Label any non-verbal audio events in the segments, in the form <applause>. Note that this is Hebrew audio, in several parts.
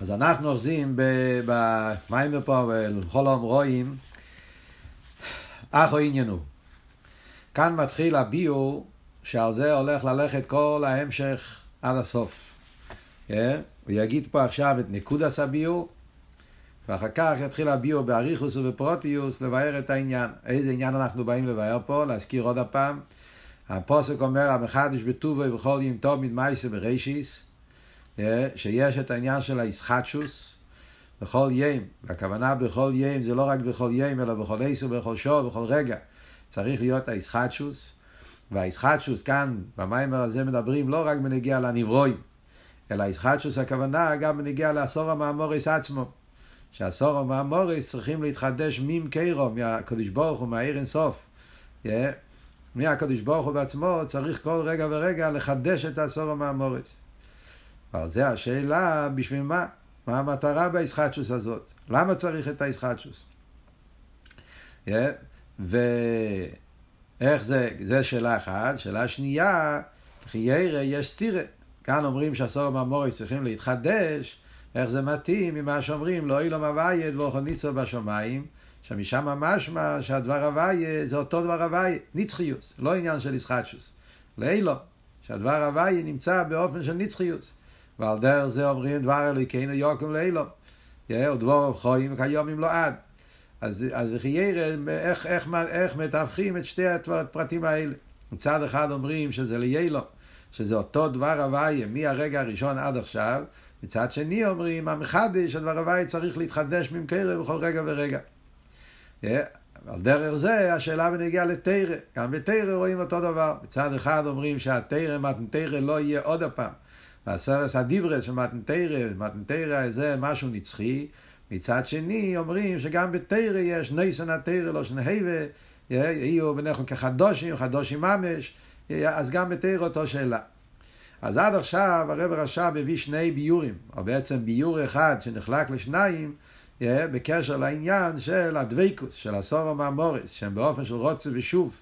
אז אנחנו אוחזים במיימר פה, ולחולם רואים, אחו עניינו. כאן מתחיל הביור, שעל זה הולך ללכת כל ההמשך עד הסוף. Yeah? אה? הוא יגיד פה עכשיו את נקודס הביור, ואחר כך יתחיל הביור באריכוס ובפרוטיוס לבאר את העניין. איזה עניין אנחנו באים לבאר פה? להזכיר עוד הפעם. הפוסק אומר, המחדש בטובו בכל יום טוב מדמייסה בראשיס. שיש את העניין של האיסחטשוס בכל ים, והכוונה בכל ים זה לא רק בכל ים, אלא בכל עשר, בכל שור, בכל רגע. צריך להיות האיסחטשוס, והאיסחטשוס כאן, במיימר הזה מדברים לא רק בנגיע לנברואים, אלא האיסחטשוס הכוונה גם בנגיע לעשור המאמוריס עצמו. שעשור המאמוריס צריכים להתחדש ממקרו, מהקדוש ברוך הוא, מהעיר אינסוף. מהקדוש ברוך הוא בעצמו צריך כל רגע ורגע לחדש את העשור המאמוריס. אבל זה השאלה בשביל מה? מה המטרה באיסחטשוס הזאת? למה צריך את האיסחטשוס? Yeah, ואיך זה, זה שאלה אחת. שאלה שנייה, חיירא יש סטירה. כאן אומרים שהסור הממורי צריכים להתחדש, איך זה מתאים ממה שאומרים לא אילום אביי דבורכו ניצו בשמיים, שמשם משמע שהדבר אביי זה אותו דבר אביי, נצחיוס, לא עניין של איסחטשוס. לאילום, שהדבר אביי נמצא באופן של נצחיוס. ועל דרך זה אומרים דבר אלוהינו יוקם לאילום. ודבור חיים כיומים לא עד. אז, אז חיירה, איך, איך, איך מתווכים את שתי הפרטים האלה? מצד אחד אומרים שזה ליילום, שזה אותו דבר הוויה מהרגע הראשון עד עכשיו, מצד שני אומרים, המחדש, הדבר הוויה צריך להתחדש ממקרב בכל רגע ורגע. על דרך זה השאלה בנגיעה לתרא, גם בתרא רואים אותו דבר. מצד אחד אומרים שהתרא, מתנתרא לא יהיה עוד הפעם. והסרס הדיברס של מתנתרא, מתנתרא זה משהו נצחי. מצד שני אומרים שגם בתרא יש ניסן התרא לא שנהבה, יהיו ביניכם כחדושים, חדושים ממש, אז גם בתרא אותו שאלה. אז עד עכשיו הרב רש"ב הביא שני ביורים, או בעצם ביור אחד שנחלק לשניים, בקשר לעניין של הדבקוס, של הסורו מהמוריס, שהם באופן של רוצה ושוב,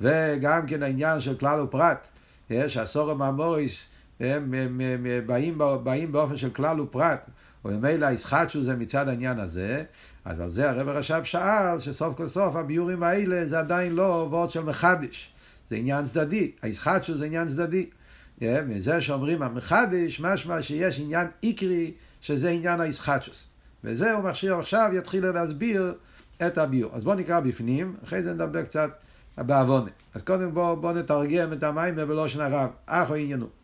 וגם כן העניין של כלל ופרט, שהסורו מהמוריס הם, הם, הם, הם באים, באים באופן של כלל ופרט, וממילא הישחטשו זה מצד העניין הזה, אז על זה הרב הרש"ב שאל שסוף כל סוף הביורים האלה זה עדיין לא וורד של מחדש, זה עניין צדדי, הישחטשו זה עניין צדדי. מזה שאומרים המחדש, משמע שיש עניין עיקרי שזה עניין הישחטשוס. וזה הוא מכשיר עכשיו יתחיל להסביר את הביור. אז בואו נקרא בפנים, אחרי זה נדבר קצת בעוונה. אז קודם בואו בוא נתרגם את המים בלושן הרב, אחו עניינו.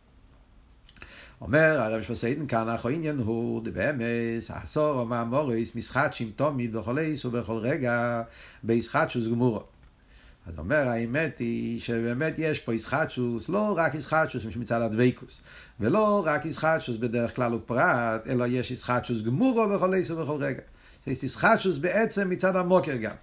אומר הרב שפסיידן כאן, אך העניין הוא דבאמס, עשור או מאמוריס, משחטשים תמיד בכל עיס ובכל רגע, בישחטשוס גמורו. אז אומר, האמת היא שבאמת יש פה ישחטשוס, לא רק ישחטשוס מצד הדבקוס, ולא רק ישחטשוס בדרך כלל ופרט, אלא יש ישחטשוס גמורו בכל עיס ובכל רגע. יש ישחטשוס בעצם מצד המוקר גם.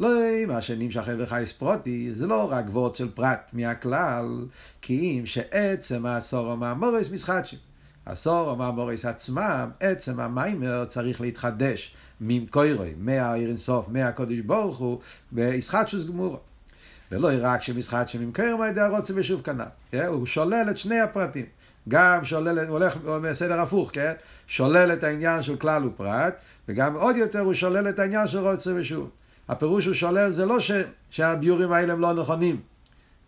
לא מה שנמשך וחייס פרוטי, זה לא רק וורד של פרט מהכלל, כי אם שעצם העשור המאמורס משחדשים. עשור המאמורס עצמם, עצם המיימר צריך להתחדש ממקוירוי, מהעיר אינסוף, מהקודש ברוך הוא, בישחדשוס גמורו. ולא רק שמשחדשים ממקוירוי מהידי הרוצה ושוב כנ"ל. הוא שולל את שני הפרטים. גם שולל, הוא הולך בסדר הפוך, כן? שולל את העניין של כלל ופרט, וגם עוד יותר הוא שולל את העניין של רוצה ושוב. הפירוש הוא שולל זה לא ש, שהביורים האלה הם לא נכונים.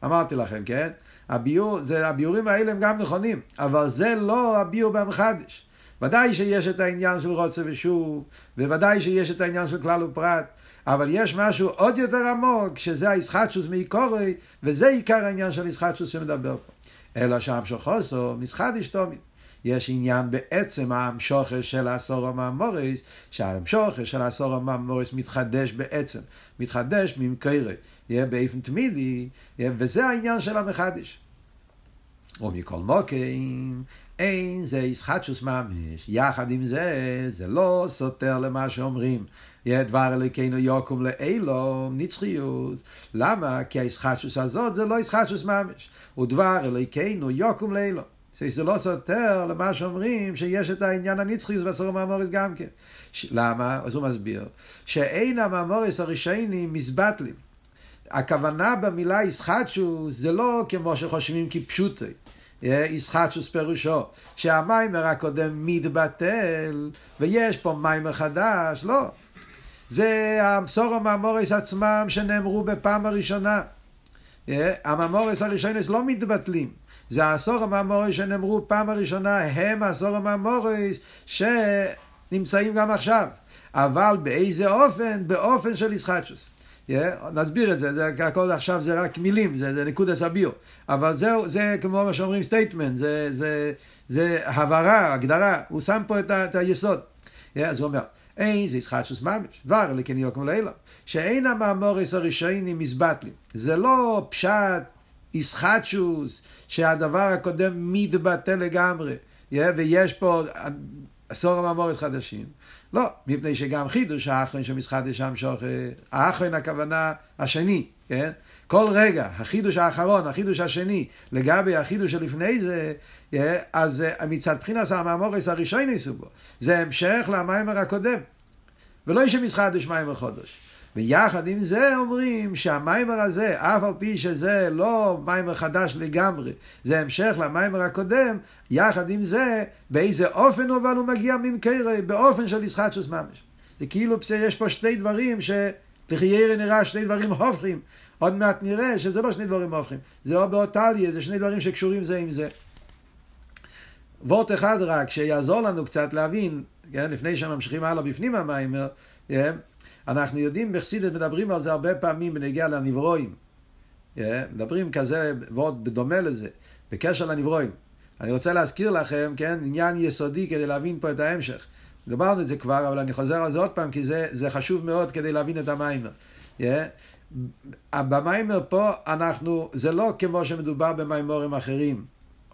אמרתי לכם, כן? הביור, זה, הביורים האלה הם גם נכונים, אבל זה לא הביור במחדש. ודאי שיש את העניין של רוצה ושוב, וודאי שיש את העניין של כלל ופרט, אבל יש משהו עוד יותר עמוק, שזה הישחטשוס מעיקורי, וזה עיקר העניין של הישחטשוס שמדבר פה. אלא שהמשוך חוסו, מסחדיש תומית. יש עניין בעצם המשוכר של העשור המאמוריס, שהמשוכר של העשור המאמוריס מתחדש בעצם, מתחדש ממקרה, באופן תמידי, וזה העניין של המחדש. ומכל מוקים, אין זה ישחטשוס ממש, יחד עם זה, זה לא סותר למה שאומרים. יהיה דבר אלוקינו יוקום לאילו, נצחיות. למה? כי הישחטשוס הזאת זה לא ישחטשוס ממש. הוא דבר אלוקינו יוקום לאילו. זה לא סותר למה שאומרים שיש את העניין הנצחיוס בסור המאמוריס גם כן. למה? אז הוא מסביר. שאין המאמוריס הראשיינים מזבטלים. הכוונה במילה ישחטשו זה לא כמו שחושבים כפשוטי. ישחטשוס פירושו, שהמיימר הקודם מתבטל, ויש פה מיימר חדש, לא. זה המסורו מהמורס עצמם שנאמרו בפעם הראשונה. הממורס הראשונס לא מתבטלים. זה העשור הממורס שנאמרו פעם הראשונה, הם העשור הממורס שנמצאים גם עכשיו. אבל באיזה אופן? באופן של ישחטשוס. Yeah, נסביר את זה, זה הכל עכשיו זה רק מילים, זה, זה נקוד הסביר. אבל זהו, זה כמו מה שאומרים סטייטמנט, זה, זה, זה הבהרה, הגדרה, הוא שם פה את, ה, את היסוד. Yeah, אז הוא אומר, אין זה ישחטשוס ממש, דבר לקניוק מלילה, שאין המאמורס הראשונים מזבטלים. זה לא פשט ישחטשוס, שהדבר הקודם מתבטל לגמרי, ויש פה עשור המאמורס חדשים. לא, מפני שגם חידוש האחרון שמסחדש שם שוכר, האחרון הכוונה השני, כן? כל רגע, החידוש האחרון, החידוש השני, לגבי החידוש שלפני זה, אז מצד בחינס המאמורס הראשון ניסו בו, זה המשך למיימר הקודם. ולא יש מסחדש מיימר חודש. ויחד עם זה אומרים שהמיימר הזה, אף על פי שזה לא מיימר חדש לגמרי, זה המשך למיימר הקודם, יחד עם זה, באיזה אופן אבל הוא מגיע ממקרה, באופן של ישחטשוס ממש. זה כאילו יש פה שתי דברים שלחיירה נראה שני דברים הופכים. עוד מעט נראה שזה לא שני דברים הופכים. זה או באותליה, זה שני דברים שקשורים זה עם זה. וורט אחד רק, שיעזור לנו קצת להבין, כן, לפני שממשיכים הלאה בפנים המיימר, כן, אנחנו יודעים, בחסידת מדברים על זה הרבה פעמים בנגיע לנברואים. Yeah, מדברים כזה, ועוד בדומה לזה, בקשר לנברואים. אני רוצה להזכיר לכם, כן, עניין יסודי כדי להבין פה את ההמשך. דיברנו את זה כבר, אבל אני חוזר על זה עוד פעם, כי זה, זה חשוב מאוד כדי להבין את המיימר. Yeah. במיימר פה אנחנו, זה לא כמו שמדובר במיימורים אחרים,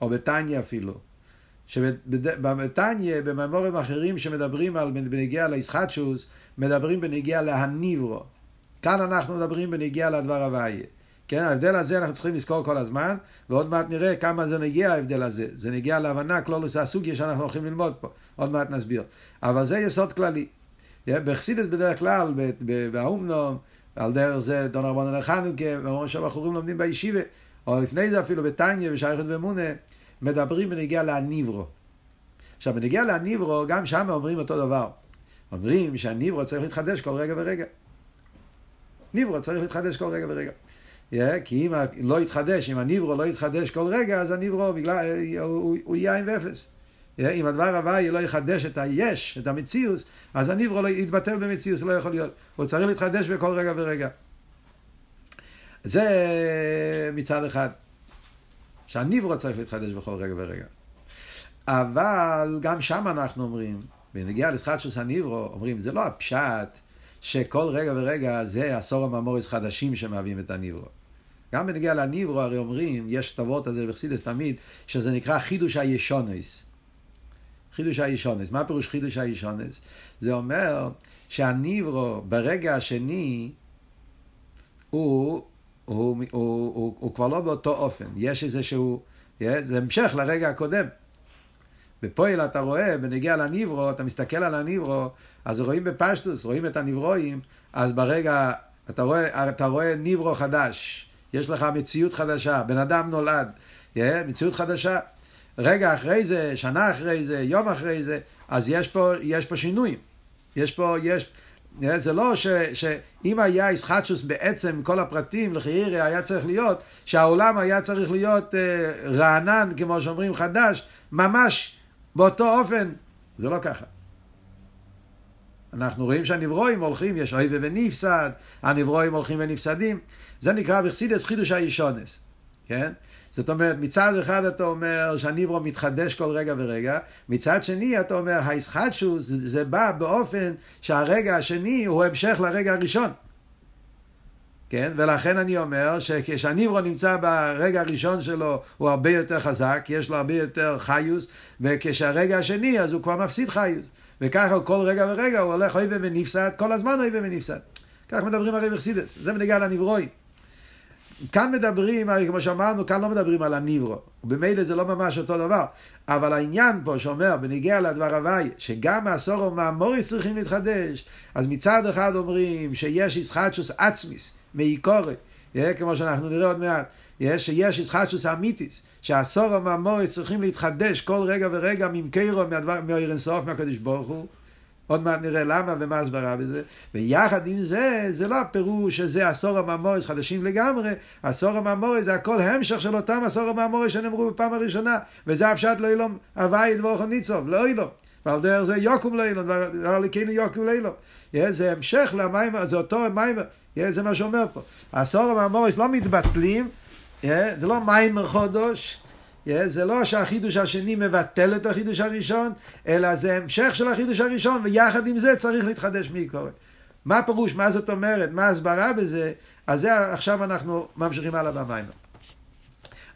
או בטניה אפילו. שבטניה, במיימורים אחרים שמדברים על בנגיע לישחטשוס, מדברים בנגיע להניברו. כאן אנחנו מדברים בנגיע לדבר הוויה. כן, ההבדל הזה אנחנו צריכים לזכור כל הזמן, ועוד מעט נראה כמה זה נגיע ההבדל הזה. זה נגיע להבנה כלולוס הסוגיה שאנחנו הולכים ללמוד פה. עוד מעט נסביר. אבל זה יסוד כללי. בחסידס בדרך כלל, באומנום, על דרך זה דון רבנו לחנוכה, ואומרים שהבחורים לומדים בישיבה, או לפני זה אפילו בטניה ושייכת ומונה, מדברים בנגיע להניברו. עכשיו, בנגיע להניברו, גם שם אומרים אותו דבר. אומרים שהניברו צריך להתחדש כל רגע ורגע. ניברו צריך להתחדש כל רגע ורגע. Yeah, כי אם לא יתחדש, אם הניברו לא יתחדש כל רגע, אז הניברו בגלל, הוא, הוא יהיה עם ואפס. Yeah, אם הדבר הוואי לא יחדש את היש, את המציאוס, אז הניברו לא יתבטל במציאוס, לא יכול להיות. הוא צריך להתחדש בכל רגע ורגע. זה מצד אחד, שהניברו צריך להתחדש בכל רגע ורגע. אבל גם שם אנחנו אומרים, בנגיעה לסחטשוס הניברו, אומרים, זה לא הפשט שכל רגע ורגע זה עשור הממוריס חדשים שמהווים את הניברו. גם בנגיעה לניברו הרי אומרים, יש כתבות הזה בחסידס תמיד, שזה נקרא חידוש הישונס. חידוש הישונס. מה פירוש חידוש הישונס? זה אומר שהניברו ברגע השני הוא, הוא, הוא, הוא, הוא, הוא כבר לא באותו אופן. יש איזה שהוא, זה המשך לרגע הקודם. בפועל אתה רואה, בנגיע לניברו, אתה מסתכל על הניברו, אז רואים בפשטוס, רואים את הנברואים, אז ברגע, אתה רואה, אתה רואה ניברו חדש, יש לך מציאות חדשה, בן אדם נולד, מציאות חדשה. רגע אחרי זה, שנה אחרי זה, יום אחרי זה, אז יש פה, יש פה שינויים. יש פה, יש, זה לא שאם היה איסחטשוס בעצם כל הפרטים לחיירי היה צריך להיות, שהעולם היה צריך להיות אה, רענן, כמו שאומרים חדש, ממש באותו אופן, זה לא ככה. אנחנו רואים שהנברואים הולכים, יש אוהב ונפסד, הנברואים הולכים ונפסדים, זה נקרא בחסידס חידוש האישונס, כן? זאת אומרת, מצד אחד אתה אומר שהניברו מתחדש כל רגע ורגע, מצד שני אתה אומר, האיסחטשוס זה, זה בא באופן שהרגע השני הוא המשך לרגע הראשון. כן? ולכן אני אומר שכשהניברו נמצא ברגע הראשון שלו הוא הרבה יותר חזק, יש לו הרבה יותר חיוס, וכשהרגע השני אז הוא כבר מפסיד חיוס. וככה כל רגע ורגע הוא הולך אויב ונפסד, כל הזמן אויב ונפסד. כך מדברים הרי בחסידס, זה בנגיע לנברוי. כאן מדברים, כמו שאמרנו, כאן לא מדברים על הניברו. ובמילא זה לא ממש אותו דבר. אבל העניין פה שאומר, בניגיע לדבר הוואי, שגם העשור ומאמוריס צריכים להתחדש, אז מצד אחד אומרים שיש ישחטשוס עצמיס, מעיקורת, כמו שאנחנו נראה עוד מעט, שיש איסחטשוס אמיתיס, שהסורם והמורס צריכים להתחדש כל רגע ורגע ממקרו, מאירנסוף, מהקדוש ברוך הוא. עוד מעט נראה למה ומה הסברה בזה. ויחד עם זה, זה לא הפירוש שזה עשור הממורס חדשים לגמרי, עשור הממורס זה הכל המשך של אותם עשור הממורס שנאמרו בפעם הראשונה, וזה הפשט לא אילום הווי דבורך ניצוב, לא אילום. ועל דרך זה יוקום לא אילום, ועל לקינו יוקום לא אילום. זה המשך למים, זה אותו מים, זה מה שאומר פה. עשור הממורס לא מתבטלים, זה לא מים חודש, זה לא שהחידוש השני מבטל את החידוש הראשון, אלא זה המשך של החידוש הראשון, ויחד עם זה צריך להתחדש מעיקורת. מה הפירוש, מה זאת אומרת, מה ההסברה בזה, אז זה עכשיו אנחנו ממשיכים הלאה במים.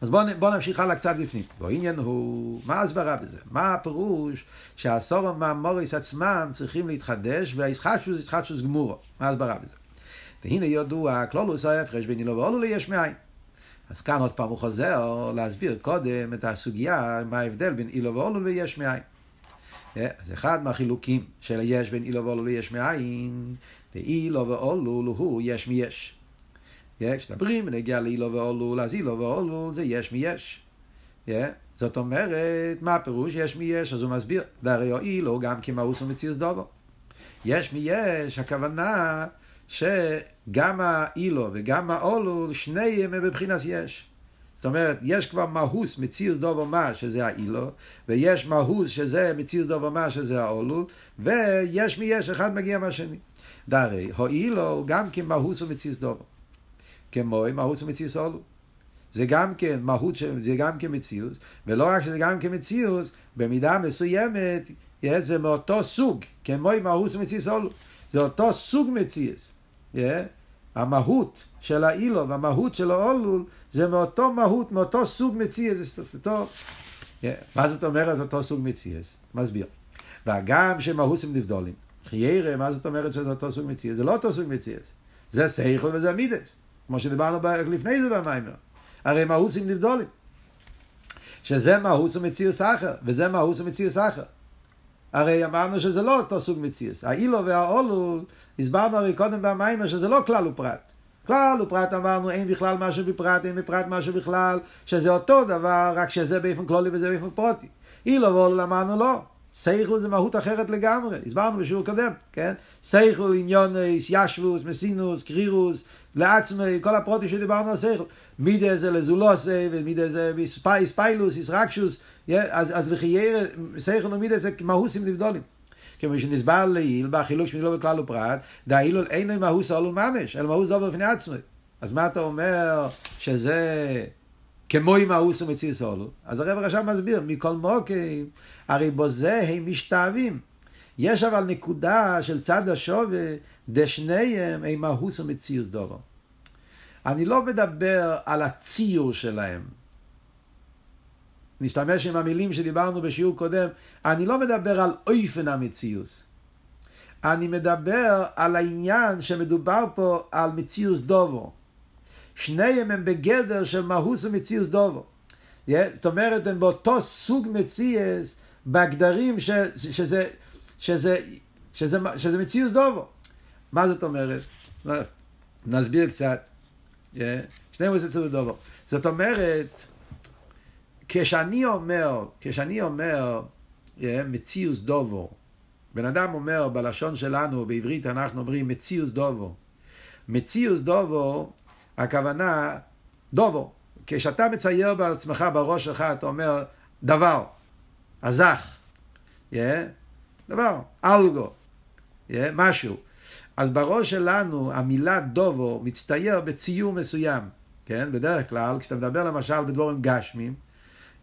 אז בואו בוא נמשיך הלאה קצת בפנים. העניין הוא, מה ההסברה בזה? מה הפירוש שהסורם מהמוריס עצמם צריכים להתחדש, והישחטשוס ישחטשוס גמורו. מה ההסברה בזה? והנה ידוע, כלולוס ההפרש בין אילו ואולו ליש מאין. אז כאן עוד פעם הוא חוזר להסביר קודם את הסוגיה, מה ההבדל בין אילו ואולו ויש מאין. אז אחד מהחילוקים של יש בין אילו ואולו ליש מאין, ואילו ואולו הוא יש מיש. כשדברים בנגיע לאילו ואולו, אז אילו ואולו זה יש מיש. זאת אומרת, מה הפירוש יש מיש? אז הוא מסביר, והרי אילו גם כמאוס ומציאוס דובו. יש מיש, הכוונה שגם האילו וגם האולו, שניהם הם בבחינת יש. זאת אומרת, יש כבר מהוס מציאוס דובר מה שזה האילו, ויש מהוס שזה מציאוס דובר מה שזה האולו, ויש מי יש, אחד מגיע מהשני. דרי, האילו גם כן מהוס ומציאוס דובר. כמו מהוס ומציאוס אולו. זה גם כן מהות, זה גם כן מציאוס, ולא רק שזה גם כן מציאוס, במידה מסוימת, זה מאותו סוג, כמו מהוס ומציאוס אולו. זה אותו סוג מציאוס. המהות של האילו והמהות של האולול זה מאותו מהות, מאותו סוג מציאס. מה זאת אומרת אותו סוג מציאס? מסביר. והגם שמהוסים נבדולים. חיירה, מה זאת אומרת שזה אותו סוג מציאס? זה לא אותו סוג מציאס. זה סייכל וזה מידס. כמו שדיברנו לפני זה במיימר. הרי מהוסים נבדולים. שזה מהוס ומציאוס אחר, וזה מהוס ומציאוס אחר. הרי אמרנו שזה לא אותו סוג מציאס. האילו והאולול, הסברנו הרי קודם במיימר שזה לא כלל ופרט. כלל ופרט אמרנו אין בכלל משהו בפרט, אין בפרט משהו בכלל, שזה אותו דבר, רק שזה באופן כלולי וזה באופן פרוטי. אילו ואולול אמרנו לא. סייכל זה מהות אחרת לגמרי, הסברנו בשיעור קודם, כן? סייכל, עניונס, ישבוס, מסינוס, קרירוס, לעצמי, כל הפרוטים שדיברנו על סייכל. מידה זה לזולוסי, ומידה זה ספיילוס, ישרקשוס, אז, אז לחייר, סייכל ומידה זה מהוסים נבדולים. כמו שנסבר לעיל, בחילוק שמילו בכלל ופרט, דהילול אין לו מהוס עולו ממש, אלא מהוס דובר בפני עצמי. אז מה אתה אומר שזה כמו עם מהוס ומציא סולו? אז הרב עכשיו מסביר, מכל מוקים, הרי בו זה הם משתאבים. יש אבל נקודה של צד השווה, דשניהם הם מהוס ומציאוס דובר. אני לא מדבר על הציור שלהם. נשתמש עם המילים שדיברנו בשיעור קודם, אני לא מדבר על אופן המציאוס. אני מדבר על העניין שמדובר פה על מציאוס דובו. שניהם הם בגדר של מהוס ומציאוס דובו. זאת אומרת, הם באותו סוג מציאס בהגדרים ש, שזה, שזה, שזה, שזה מציאוס דובו. מה זאת אומרת? נסביר קצת. שניהם מציאוס דובו. זאת אומרת, כשאני אומר, כשאני אומר מציאוס דובו, בן אדם אומר בלשון שלנו, בעברית אנחנו אומרים מציאוס דובו. מציאוס דובו, הכוונה דובו. כשאתה מצייר בעצמך בראש שלך, אתה אומר דבר, הזך, yeah, דבר, אלגו, yeah, משהו. אז בראש שלנו המילה דובו מצטייר בציור מסוים, כן? בדרך כלל, כשאתה מדבר למשל בדבורים גשמים,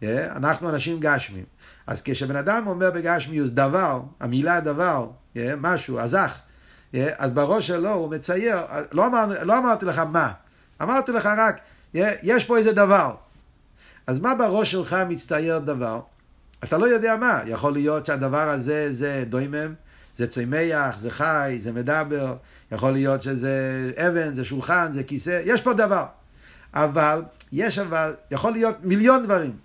אנחנו אנשים גשמים. אז כשבן אדם אומר בגשמיוס דבר, המילה דבר, yeah, משהו, הזך, yeah, אז בראש שלו הוא מצייר, לא, אמר, לא אמרתי לך מה, אמרתי לך רק, יש פה איזה דבר. אז מה בראש שלך מצטייר דבר? אתה לא יודע מה, יכול להיות שהדבר הזה זה דוימם, זה צמח, זה חי, זה מדבר, יכול להיות שזה אבן, זה שולחן, זה כיסא, יש פה דבר. אבל, יש אבל, יכול להיות מיליון דברים,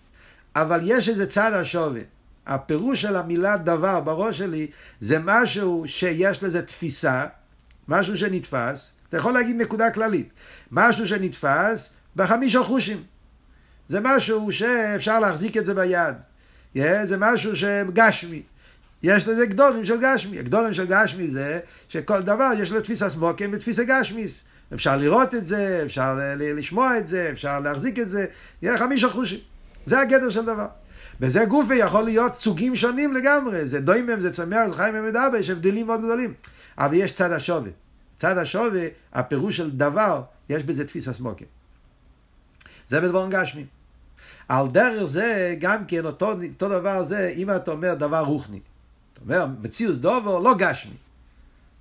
אבל יש איזה צד השווה. הפירוש של המילה דבר בראש שלי זה משהו שיש לזה תפיסה, משהו שנתפס, אתה יכול להגיד נקודה כללית, משהו שנתפס בחמישה חושים. זה משהו שאפשר להחזיק את זה ביד. Yeah, זה משהו שגשמי. יש לזה גדולים של גשמי. הגדולים של גשמי זה שכל דבר יש לו תפיסה סמוקים ותפיסה גשמיס. אפשר לראות את זה, אפשר לשמוע את זה, אפשר להחזיק את זה, יהיה חמישה חושים. זה הגדר של דבר. בזה גופי יכול להיות סוגים שונים לגמרי, זה דוימם, זה צמח, זה חיים ומדבר, יש הבדלים מאוד גדולים. אבל יש צד השווה. צד השווה, הפירוש של דבר, יש בזה תפיסה סמוקים. זה בדבורן גשמי. על דרך זה, גם כן, אותו, אותו דבר זה, אם אתה אומר דבר רוחני. אתה אומר, מציאוס דובר, לא גשמי.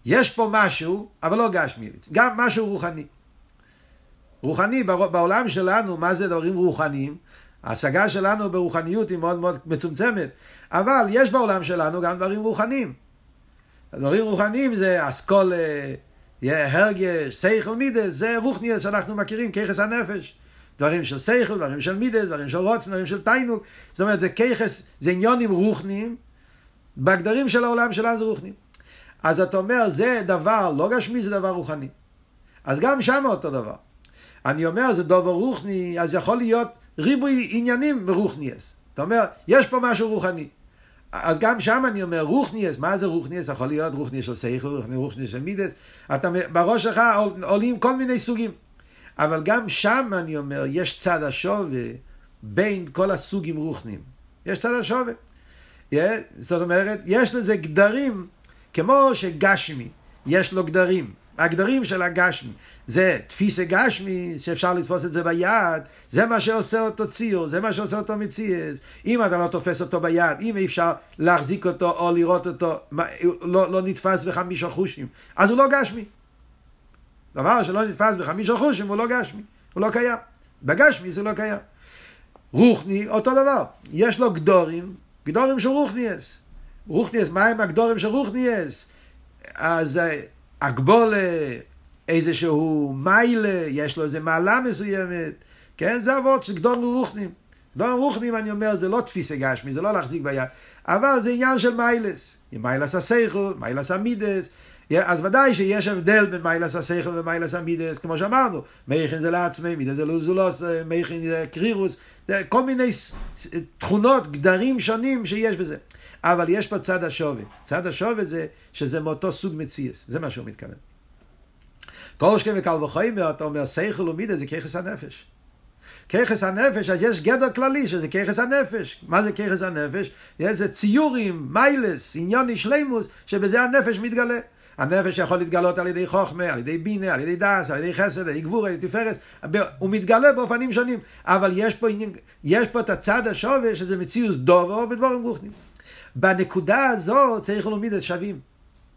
יש פה משהו, אבל לא גשמי, גם משהו רוחני. רוחני, בעולם שלנו, מה זה דברים רוחניים? ההשגה שלנו ברוחניות היא מאוד מאוד מצומצמת, אבל יש בעולם שלנו גם דברים רוחניים. דברים רוחניים זה אסכולה, הרגש, סייכל מידס, זה רוחניאס שאנחנו מכירים, ככס הנפש. דברים של סייכל, דברים של מידס, דברים של רוצן, דברים של תיינוק. זאת אומרת, זה ככס, זה עניונים רוחניים, בהגדרים של העולם שלנו זה רוחניים. אז אתה אומר, זה דבר לא גשמי, זה דבר רוחני. אז גם שם אותו דבר. אני אומר, זה דבר רוחני, אז יכול להיות ריבוי עניינים ברוחניאס. אתה אומר, יש פה משהו רוחני. אז גם שם אני אומר, רוחניאס, מה זה רוחניאס? יכול להיות רוחניאס של סייכל, רוחניאס של מידס. אתה, בראש שלך עולים כל מיני סוגים. אבל גם שם אני אומר, יש צד השווה בין כל הסוגים רוחניים. יש צד השווה. זאת אומרת, יש לזה גדרים כמו שגשמי, יש לו גדרים. הגדרים של הגשמי זה תפיסה גשמי, שאפשר לתפוס את זה ביד, זה מה שעושה אותו ציור, זה מה שעושה אותו מציאס. אם אתה לא תופס אותו ביד, אם אי אפשר להחזיק אותו או לראות אותו, לא, לא נתפס בחמישה חושים, אז הוא לא גשמי. דבר שלא נתפס בחמישה חושים הוא לא גשמי, הוא לא קיים. בגשמי זה לא קיים. רוחני, אותו דבר. יש לו גדורים, גדורים של רוחניאס. רוחניאס, מה הם הגדורים של רוחניאס? אז הגבולה, איזשהו מיילה, יש לו איזה מעלה מסוימת, כן? זה אבות של גדורים רוחנים. גדורים רוחנים, אני אומר, זה לא תפיסה גשמי, זה לא להחזיק ביד, אבל זה עניין של מיילס. מיילס הסייכל, מיילס המידס, אז ודאי שיש הבדל בין מיילס השכל ומיילס המידס, כמו שאמרנו, מייכין זה לעצמי, מידס זה לוזולוס, מייכין זה קרירוס, כל מיני תכונות, גדרים שונים שיש בזה. אבל יש פה צד השווה. צד השווה זה שזה מאותו סוג מציאס, זה מה שהוא מתכוון. כל שכם וקל וחומר, אתה אומר, שכל ומידה זה ככס הנפש. ככס הנפש, אז יש גדר כללי שזה ככס הנפש. מה זה ככס הנפש? זה ציורים, מיילס, עניוני שלימוס, שבזה הנפש מתגלה. הנפש יכול להתגלות על ידי חוכמה, על ידי בינה, על ידי דס, על ידי חסד, על ידי גבור, על ידי תפארת, הוא מתגלה באופנים שונים, אבל יש פה, יש פה את הצד השווה שזה מציאוס דובו בדבורים רוחנים. בנקודה הזאת צריך ללמיד את שווים.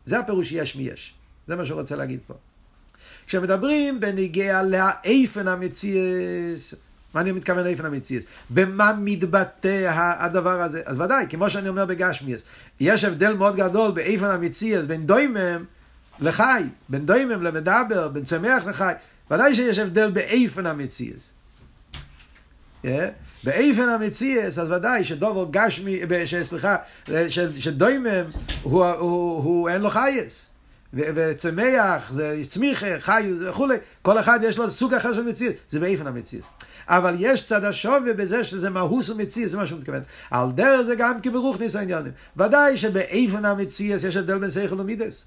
זה הפירוש יש מי יש. זה מה שהוא רוצה להגיד פה. כשמדברים בניגיע לאיפן המציאס, מה אני מתכוון לאיפן המציאס? במה מתבטא הדבר הזה? אז ודאי, כמו שאני אומר בגשמיאס, יש הבדל מאוד גדול באיפן המציאס בין דוימם לחי, בין דוימם למדבר, בין צמח לחי, ודאי שיש הבדל באיפן המציאס. Yeah. באיפן המציאס, אז ודאי שדובר גשמי, סליחה, שדוימם הוא, הוא, הוא אין לו חייס. וצמח, זה צמיחה, חיוס וכולי, כל אחד יש לו סוג אחר של מציאס, זה באיפן המציאס. אבל יש צד השווה בזה שזה מהוס ומציאס, זה מה שהוא מתכוון. על דרך זה גם כברוכניס העניינים. ודאי שבאיפן המציאס יש הבדל בין שכל ומידס.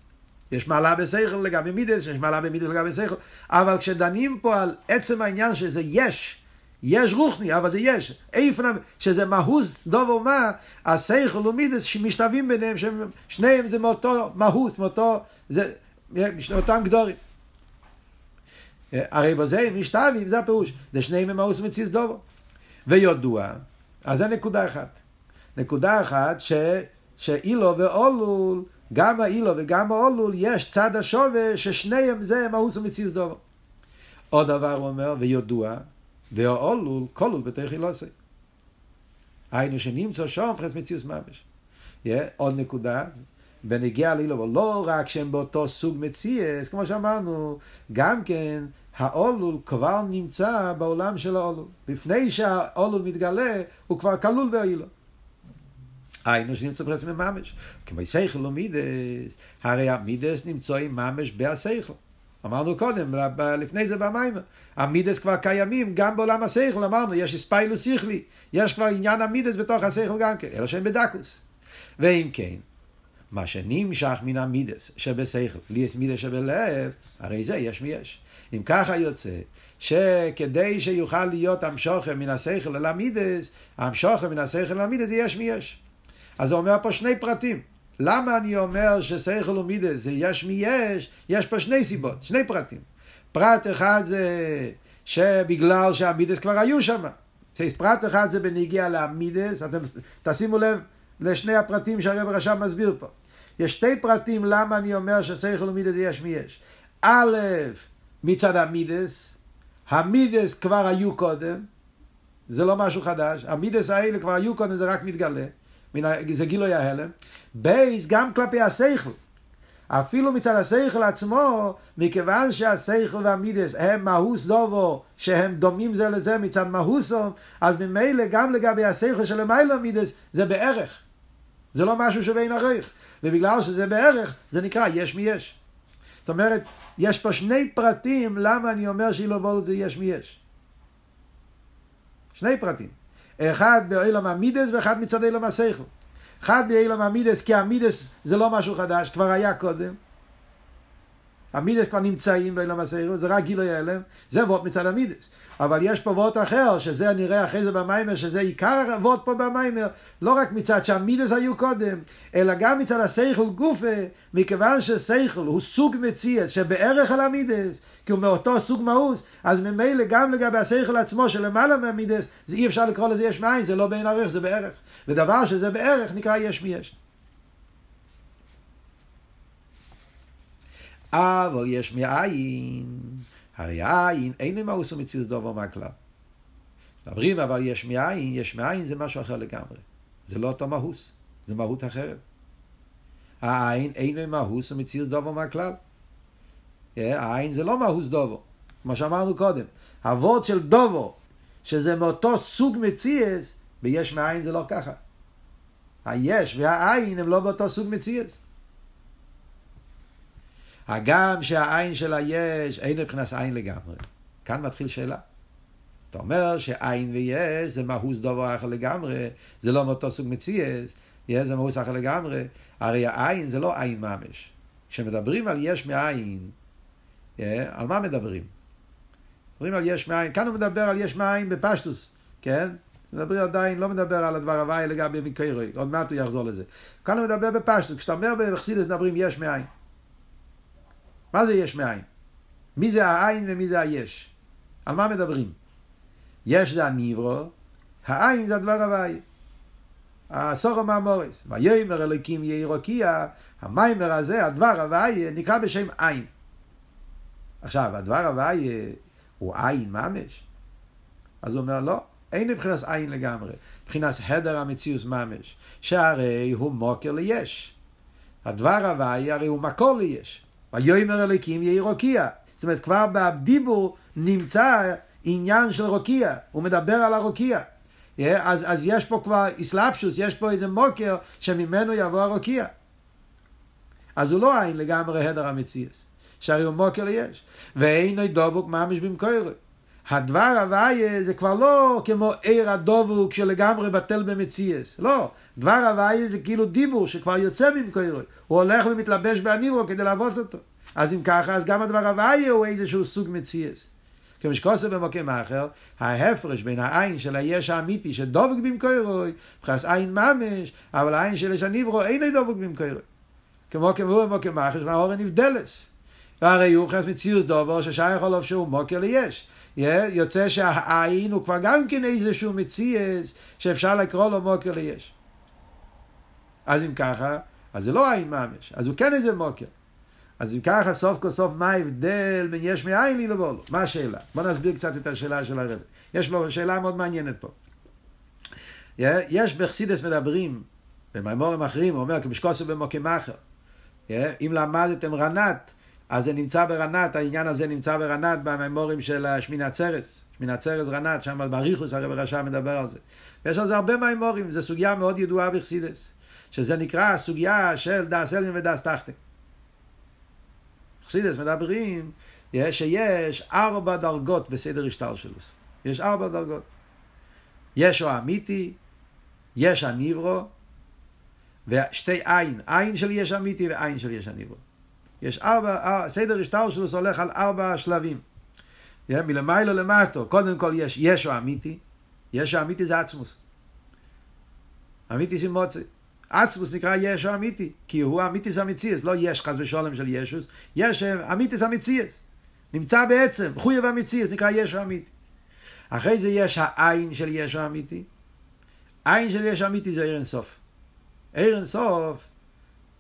יש מעלה בשכל לגבי מידס, יש מעלה במידס לגבי שכל, אבל כשדנים פה על עצם העניין שזה יש, יש רוחני, אבל זה יש. איפן, שזה מהוס דובר מה, השכל ומידס שמשתווים ביניהם, שניהם זה מאותו מהוס, מאותו, זה, מאותם גדורים. הרי בזה הם משתווים, זה הפירוש. זה שניהם הם מהוס מציס דובר. וידוע, אז זה נקודה אחת. נקודה אחת ש, שאילו ואולול, גם האילו וגם האולול, יש צד השווה ששניהם זה מהוס ומציס דובר. עוד דבר הוא אומר, וידוע, והאולול, כלול בתוך אילוסי. היינו שנמצא שם חס מציאוס ממש. Yeah, עוד נקודה, בנגיע לאילו, אבל לא רק שהם באותו סוג מציאס, כמו שאמרנו, גם כן האולול כבר נמצא בעולם של האולול. לפני שהאולול מתגלה, הוא כבר כלול באילו. היינו שנמצא פרס ממש. כמו סייכל ומידס, הרי המידס נמצאים ממש בהסייכל. אמרנו קודם, לפני זה במיימר. המידס כבר קיימים גם בעולם השכל, אמרנו, יש ספיילוס שכלי, יש כבר עניין המידס בתוך השכל גם כן, אלא שהם בדקוס. ואם כן, מה שנמשך מן המידס שבשכל, לי יש מידס שבלב, הרי זה יש מי יש. אם ככה יוצא, שכדי שיוכל להיות המשוכם מן השכל אל המידס, המשוכם מן השכל אל המידס זה יש מי יש. אז הוא אומר פה שני פרטים. למה אני אומר ששכל ומידס זה יש מי יש? יש פה שני סיבות, שני פרטים. פרט אחד זה שבגלל שהמידס כבר היו שם. פרט אחד זה בניגיע למידס, אתם תשימו לב לשני הפרטים שהרב רשם מסביר פה. יש שתי פרטים למה אני אומר ששכל ומידס יש מי יש. א', מצד המידס, המידס כבר היו קודם, זה לא משהו חדש, המידס האלה כבר היו קודם, זה רק מתגלה, זה גילוי ההלם. בייס גם כלפי השכל. אפילו מצד השכל עצמו, מכיוון שהשכל והמידס הם מהוס דובו, שהם דומים זה לזה מצד מהוסו, אז ממילא גם לגבי השכל של המיילו מידס, זה בערך. זה לא משהו שבין ערך. ובגלל שזה בערך, זה נקרא יש מי יש. זאת אומרת, יש פה שני פרטים למה אני אומר שאילו וולד זה יש מי יש. שני פרטים. אחד באילום המידס ואחד מצד אילום השכל. אחד באילום המידס, כי המידס זה לא משהו חדש, כבר היה קודם. המידס כבר נמצאים באילום השכל, זה רק גילוי הלם, זה וורט מצד המידס. אבל יש פה וורט אחר, שזה נראה אחרי זה במיימר, שזה עיקר הוורט פה במיימר, לא רק מצד שהמידס היו קודם, אלא גם מצד השכל גופה, מכיוון ששכל הוא סוג מציאס, שבערך על המידס, כי הוא מאותו סוג מאוס, אז ממילא גם לגבי השכל עצמו שלמעלה מהמידס, אי אפשר לקרוא לזה יש מאין, זה לא בין ערך, זה בערך. ודבר שזה בערך נקרא יש מי יש. אבל יש מאין, הרי עין אין מאוס ומציאות דובר מהכלל. מדברים אבל יש מאין, יש מאין זה משהו אחר לגמרי. זה לא אותו מהוס, זה מהות אחרת. העין אין מהוס ומציאות דובר מהכלל. העין זה לא מהוס דובו, כמו שאמרנו קודם. הוורד של דובו, שזה מאותו סוג מציאס, ויש מאין זה לא ככה. היש והעין הם לא באותו סוג מציאס. הגם שהעין של היש אין מבחינת עין לגמרי. כאן מתחיל שאלה. אתה אומר שעין ויש זה מהוס דובר אחר לגמרי, זה לא מאותו סוג מציאס, יש זה מהוס אחר לגמרי, הרי העין זה לא עין ממש. כשמדברים על יש מאין, על מה מדברים? מדברים על יש מאין, כאן הוא מדבר על יש מאין בפשטוס, כן? מדבר עדיין, לא מדבר על הדבר הוואי לגבי מקרי, עוד מעט הוא יחזור לזה. כאן הוא מדבר בפשטוס, כשאתה אומר בחסידס מדברים יש מאין. מה זה יש מאין? מי זה העין ומי זה היש? על מה מדברים? יש זה הניברו, העין זה הדבר הוואי. הסורו מהמורס. ויאמר אלוקים יהי רוקיע, המיימר הזה, הדבר הוואי, נקרא בשם עין. עכשיו, הדבר הוואי הוא עין ממש? אז הוא אומר, לא, אין מבחינת עין לגמרי. מבחינת הדר המציאוס ממש, שהרי הוא מוקר ליש. הדבר הוואי הרי הוא מקור ליש. ויאמר אלוקים יהי רוקיע. זאת אומרת, כבר בדיבור נמצא עניין של רוקיע, הוא מדבר על הרוקיע. אז, אז יש פה כבר איסלאפשוס, יש פה איזה מוקר שממנו יבוא הרוקיע. אז הוא לא עין לגמרי הדר המציאס. שהרי הוא מוקר ליש. ואינו דבוק ממש במקורו. הדבר הוויה זה כבר לא כמו עיר הדבוק שלגמרי בטל במציאס. לא. דבר הוויה זה כאילו דיבור שכבר יוצא ממקורו. הוא הולך ומתלבש באניברו כדי לעבוד אותו. אז אם ככה, אז גם הדבר הוויה הוא איזשהו סוג מציאס. כמו שכוסף במקום אחר, ההפרש בין העין של היש האמיתי שדבק במקורוי, מבחינת עין ממש, אבל העין של יש הניברו אין דבק במקורוי. כמו כמו במקום אחר, והאורן נבדלס. והרי הוא מבחינת מציאוס דובר ששייך עליו שהוא מוקר ליש. יוצא שהעין הוא כבר גם כן איזשהו מציאס שאפשר לקרוא לו מוקר ליש. אז אם ככה, אז זה לא עין ממש, אז הוא כן איזה מוקר. אז אם ככה, סוף כל סוף, מה ההבדל בין יש מאין לי לבוא לו? מה השאלה? בוא נסביר קצת את השאלה של הרב. יש פה שאלה מאוד מעניינת פה. יש בחסידס מדברים, במימורים אחרים, הוא אומר, כמשקוסו במוקים אחר. אם למדתם רנת, אז זה נמצא ברנת, העניין הזה נמצא ברנת במימורים של שמיני עצרס. שמיני עצרס רנת, שם בריחוס הרב רשם מדבר על זה. ויש על זה הרבה מימורים, זו סוגיה מאוד ידועה בחסידס. שזה נקרא הסוגיה של דאס אלין ודאס תחתן. חסידס מדברים שיש ארבע דרגות בסדר השתלשלוס. יש ארבע דרגות. יש האמיתי, יש הניברו, ושתי עין, עין של יש אמיתי ועין של יש הניברו. יש ארבע, סדר השתלשלוס הולך על ארבע שלבים. מלמיילו למטו, קודם כל יש ישו אמיתי, ישו אמיתי זה עצמוס. אמיתי זה מוצא. עצמוס נקרא ישו אמיתי, כי הוא אמיתיס המציאס, לא יש חס ושולם של ישוס, יש אמיתיס המציאס. נמצא בעצם, חויב המציאס, נקרא ישו אמיתי. אחרי זה יש העין של ישו אמיתי. עין של ישו אמיתי זה עיר אינסוף. עיר אינסוף,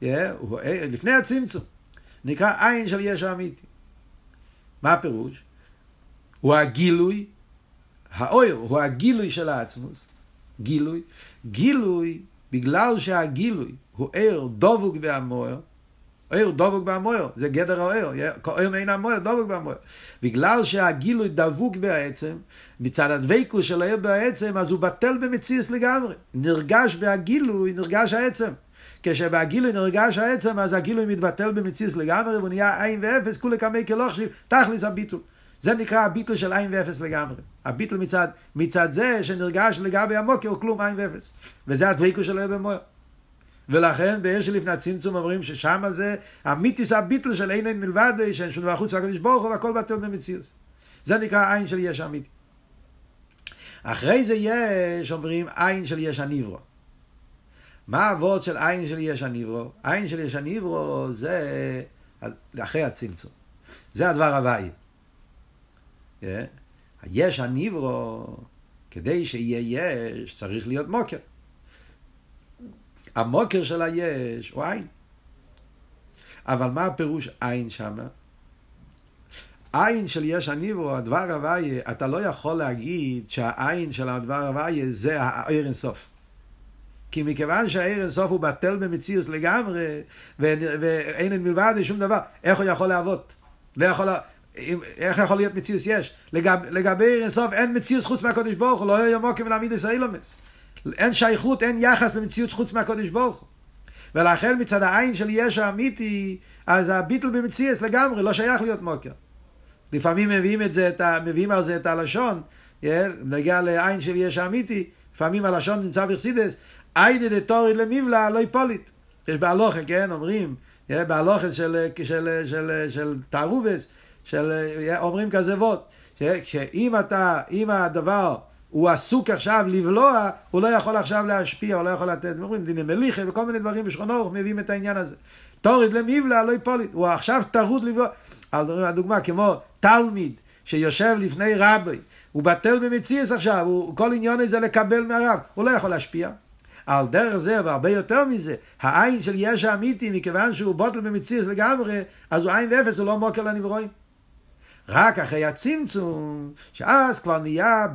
yeah, הוא, לפני הצמצום, נקרא עין של ישו אמיתי. מה הפירוש? הוא הגילוי, האויר הוא הגילוי של העצמוס. גילוי. גילוי, בגלל שהגילוי הוא עיר דבוק והמוער, עיר דבוק והמוער, זה גדר העיר, עיר מעין המוער, דבוק והמוער. בגלל שהגילוי דבוק בעצם, מצד הדבקות של העיר בעצם, אז הוא בטל במציאס לגמרי. נרגש בהגילוי, נרגש העצם. כשבהגילוי נרגש העצם, אז הגילוי מתבטל במציאס לגמרי, והוא נהיה עין ואפס, כולי כמי כלוכשיב, תכלס הביטול. זה נקרא הביטל של עין ואפס לגמרי. הביטל מצד, מצד זה שנרגש לגבי המוקר כלום עין ואפס. וזה הדבקו של הרב מויר. ולכן בעיר שלפני הצמצום אומרים ששם זה המיתיס הביטל של אין אין מלבד שאין שום דבר חוץ מהקדוש ברוך הוא והכל בטל במציאות. זה נקרא עין של יש אמיתי. אחרי זה יש, אומרים, עין של יש הניברו. מה האבות של עין של יש הניברו? עין של יש הניברו זה אחרי הצמצום. זה הדבר הוואי. היש הניברו, כדי שיהיה יש, צריך להיות מוקר. המוקר של היש הוא עין. אבל מה הפירוש עין שמה? עין של יש הניברו, הדבר הוויה, אתה לא יכול להגיד שהעין של הדבר הוויה זה העיר אינסוף. כי מכיוון שהעיר אינסוף הוא בטל במציאות לגמרי, ואין מלבד שום דבר, איך הוא יכול לעבוד? לא יכול... איך יכול להיות מציאוס יש? לגב, לגבי אינסוף אין מציאוס חוץ מהקודש ברוך הוא, לא יהיה מוקים ולהעמיד את האילומס. אין שייכות, אין יחס למציאות חוץ מהקודש ברוך הוא. ולכן מצד העין של ישו האמיתי, אז הביטל במציאס לגמרי, לא שייך להיות מוקר. לפעמים מביאים את זה, את ה, מביאים על זה את הלשון, נגיע לעין של ישו האמיתי, לפעמים הלשון נמצא בחסידס, עיידה דתורי למבלע לא יפוליט. יש בהלוכה, כן, אומרים, בהלוכה של, של, של, של, של תערובס, של אומרים כזה ווט, שאם אתה, אם הדבר הוא עסוק עכשיו לבלוע, הוא לא יכול עכשיו להשפיע, הוא לא יכול לתת, אומרים דיני מליחה וכל מיני דברים בשכון אורך מביאים את העניין הזה. תוריד למיבלה, לא יפוליט, הוא עכשיו טרוד לבלוע. הדוגמה כמו תלמיד שיושב לפני רבי, הוא בטל במציאס עכשיו, הוא, כל עניין הזה לקבל מהרב, הוא לא יכול להשפיע. על דרך זה והרבה יותר מזה, העין של יש האמיתי, מכיוון שהוא בוטל במציאס לגמרי, אז הוא עין ואפס, הוא לא מוקר לנברואים. רק אחרי הצמצום, שאז כבר נהיה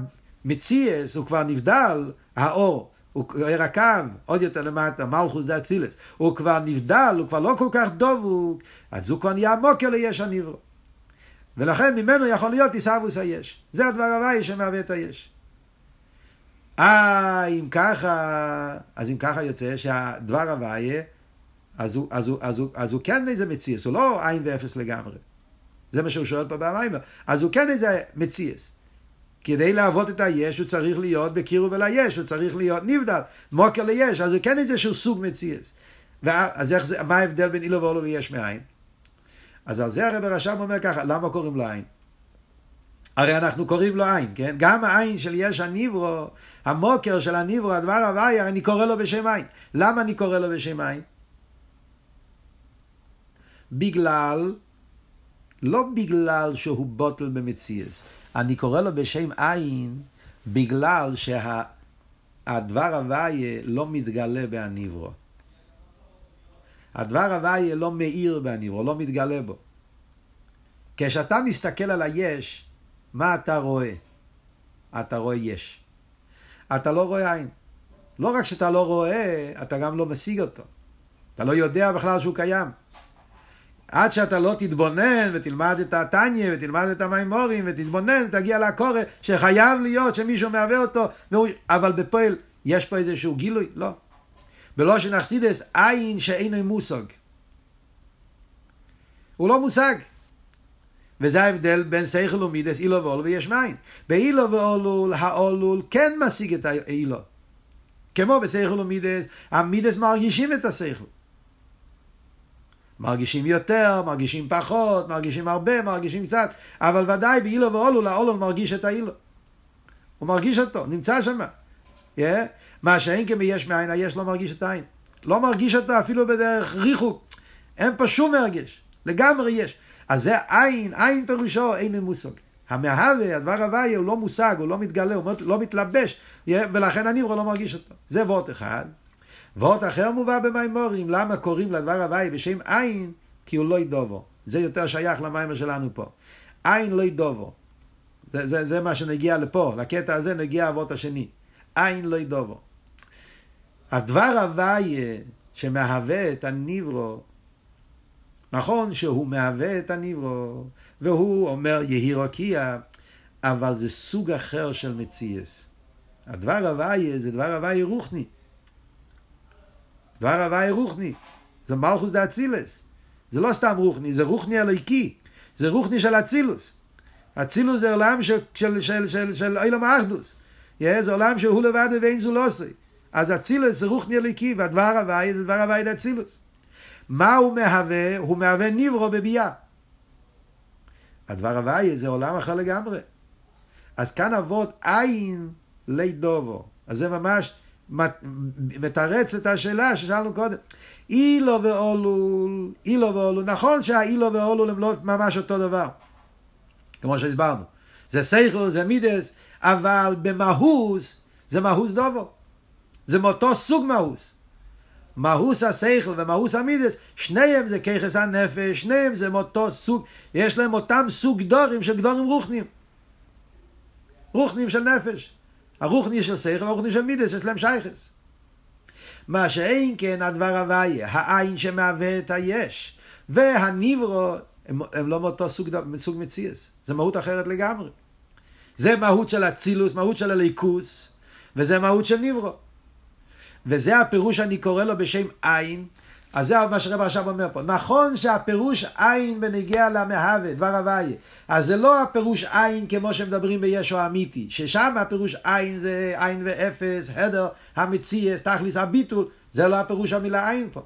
מציאס, הוא כבר נבדל, האור, הוא הקו, עוד יותר למטה, מלכוס דה אצילס, הוא כבר נבדל, הוא כבר לא כל כך דבוק, אז הוא כבר נהיה מוקר ליש הניברו. ולכן ממנו יכול להיות עיסאוווס היש. זה הדבר הוואי שמהווה את היש. אה, אם ככה, אז אם ככה יוצא שהדבר הוואי, אז הוא, אז, הוא, אז, הוא, אז הוא כן איזה מציאס, הוא לא עין ואפס לגמרי. זה מה שהוא שואל פה במיימר. אז הוא כן איזה מציאס. כדי לעבוד את היש הוא צריך להיות בקירוב אל היש, הוא צריך להיות נבדל, מוקר ליש, אז הוא כן איזשהו סוג מציאס. אז איך זה, מה ההבדל בין אילו ואולו ליש מאין? אז על זה הרב הרשם אומר ככה, למה קוראים לו עין? הרי אנחנו קוראים לו עין, כן? גם העין של יש הניברו, המוקר של הניברו, הדבר הוואי, אני קורא לו בשם עין. למה אני קורא לו בשם עין? בגלל לא בגלל שהוא בוטל במציאס. אני קורא לו בשם עין בגלל שהדבר הוויה לא מתגלה בהניברו. הדבר הוויה לא מאיר בהניברו, לא מתגלה בו. כשאתה מסתכל על היש, מה אתה רואה? אתה רואה יש. אתה לא רואה עין. לא רק שאתה לא רואה, אתה גם לא משיג אותו. אתה לא יודע בכלל שהוא קיים. עד שאתה לא תתבונן ותלמד את התניא ותלמד את המימורים ותתבונן, תגיע לקורא שחייב להיות שמישהו מהווה אותו, והוא, אבל בפועל יש פה איזשהו גילוי? לא. בלשון החסידוס, אין שאינו מושג. הוא לא מושג. וזה ההבדל בין שכל ומידס, עילו ועולול ויש מאין. בעילו ועולול, העולול כן משיג את העילו. כמו בשכל ומידס, המידס מרגישים את השכל. מרגישים יותר, מרגישים פחות, מרגישים הרבה, מרגישים קצת, אבל ודאי בעילו ועולול, העולול מרגיש את העילו. הוא מרגיש אותו, נמצא שם. Yeah? מה שאין כביש מאין, היש לא מרגיש את העין. לא מרגיש אותו אפילו בדרך ריחוק. אין פה שום מרגש. לגמרי יש. אז זה עין, עין פירושו אין מושג. המהווה, הדבר הוויה, הוא לא מושג, הוא לא מתגלה, הוא לא מתלבש, ולכן הניברו לא מרגיש אותו. זה וורט אחד. וורט אחר מובא במימורים, למה קוראים לדבר הוויה בשם עין? כי הוא לא ידובו. זה יותר שייך למיימר שלנו פה. עין לא ידובו. זה, זה, זה מה שנגיע לפה, לקטע הזה נגיע אבות השני. עין לא ידובו. הדבר הוויה שמהווה את הניברו, נכון שהוא מהווה את הניברו, והוא אומר יהי רוקיע, אבל זה סוג אחר של מציאס. הדבר הוויה זה דבר הוויה רוחני. דבר הוויה רוחני. זה מלכוס דה אצילס. זה לא סתם רוחני, זה רוחני אלוהיקי. זה רוחני של אצילוס. אצילוס זה עולם של, של, של, של, של אילום האחדוס. זה עולם שהוא לבד ואין זו לא עושה. אז אצילוס זה רוחני אלוהיקי, והדבר הוויה זה דבר הוויה דה אצילוס. מה הוא מהווה? הוא מהווה ניברו בביאה. הדבר הוויה זה עולם אחר לגמרי. אז כאן אבות עין לידובו. אז זה ממש מתרץ את השאלה ששאלנו קודם. אילו ואולול, אילו ואולול, נכון שהאילו ואולול הם לא ממש אותו דבר, כמו שהסברנו. זה סייכל, זה מידס, אבל במהוס זה מהוס דובו. זה מאותו סוג מהוס. מהוס השכל ומהוס המידס, שניהם זה ככס הנפש, שניהם זה מאותו סוג, יש להם אותם סוג דורים של גדורים רוחנים. רוחנים של נפש. הרוחני של שכל, הרוחני של מידס, יש להם שייכס. מה שאין כן הדבר הוויה, העין שמהווה את היש, והניברו, הם, הם לא מאותו סוג, סוג מציאס, זה מהות אחרת לגמרי. זה מהות של אצילוס, מהות של הליכוס, וזה מהות של ניברו. וזה הפירוש שאני קורא לו בשם עין, אז זה מה שרב עכשיו אומר פה. נכון שהפירוש עין בנגיע למהווה, דבר הוויה. אז זה לא הפירוש עין כמו שמדברים בישו האמיתי, ששם הפירוש עין זה עין ואפס, הדר, המציאס, תכליס הביטול, זה לא הפירוש המילה עין פה.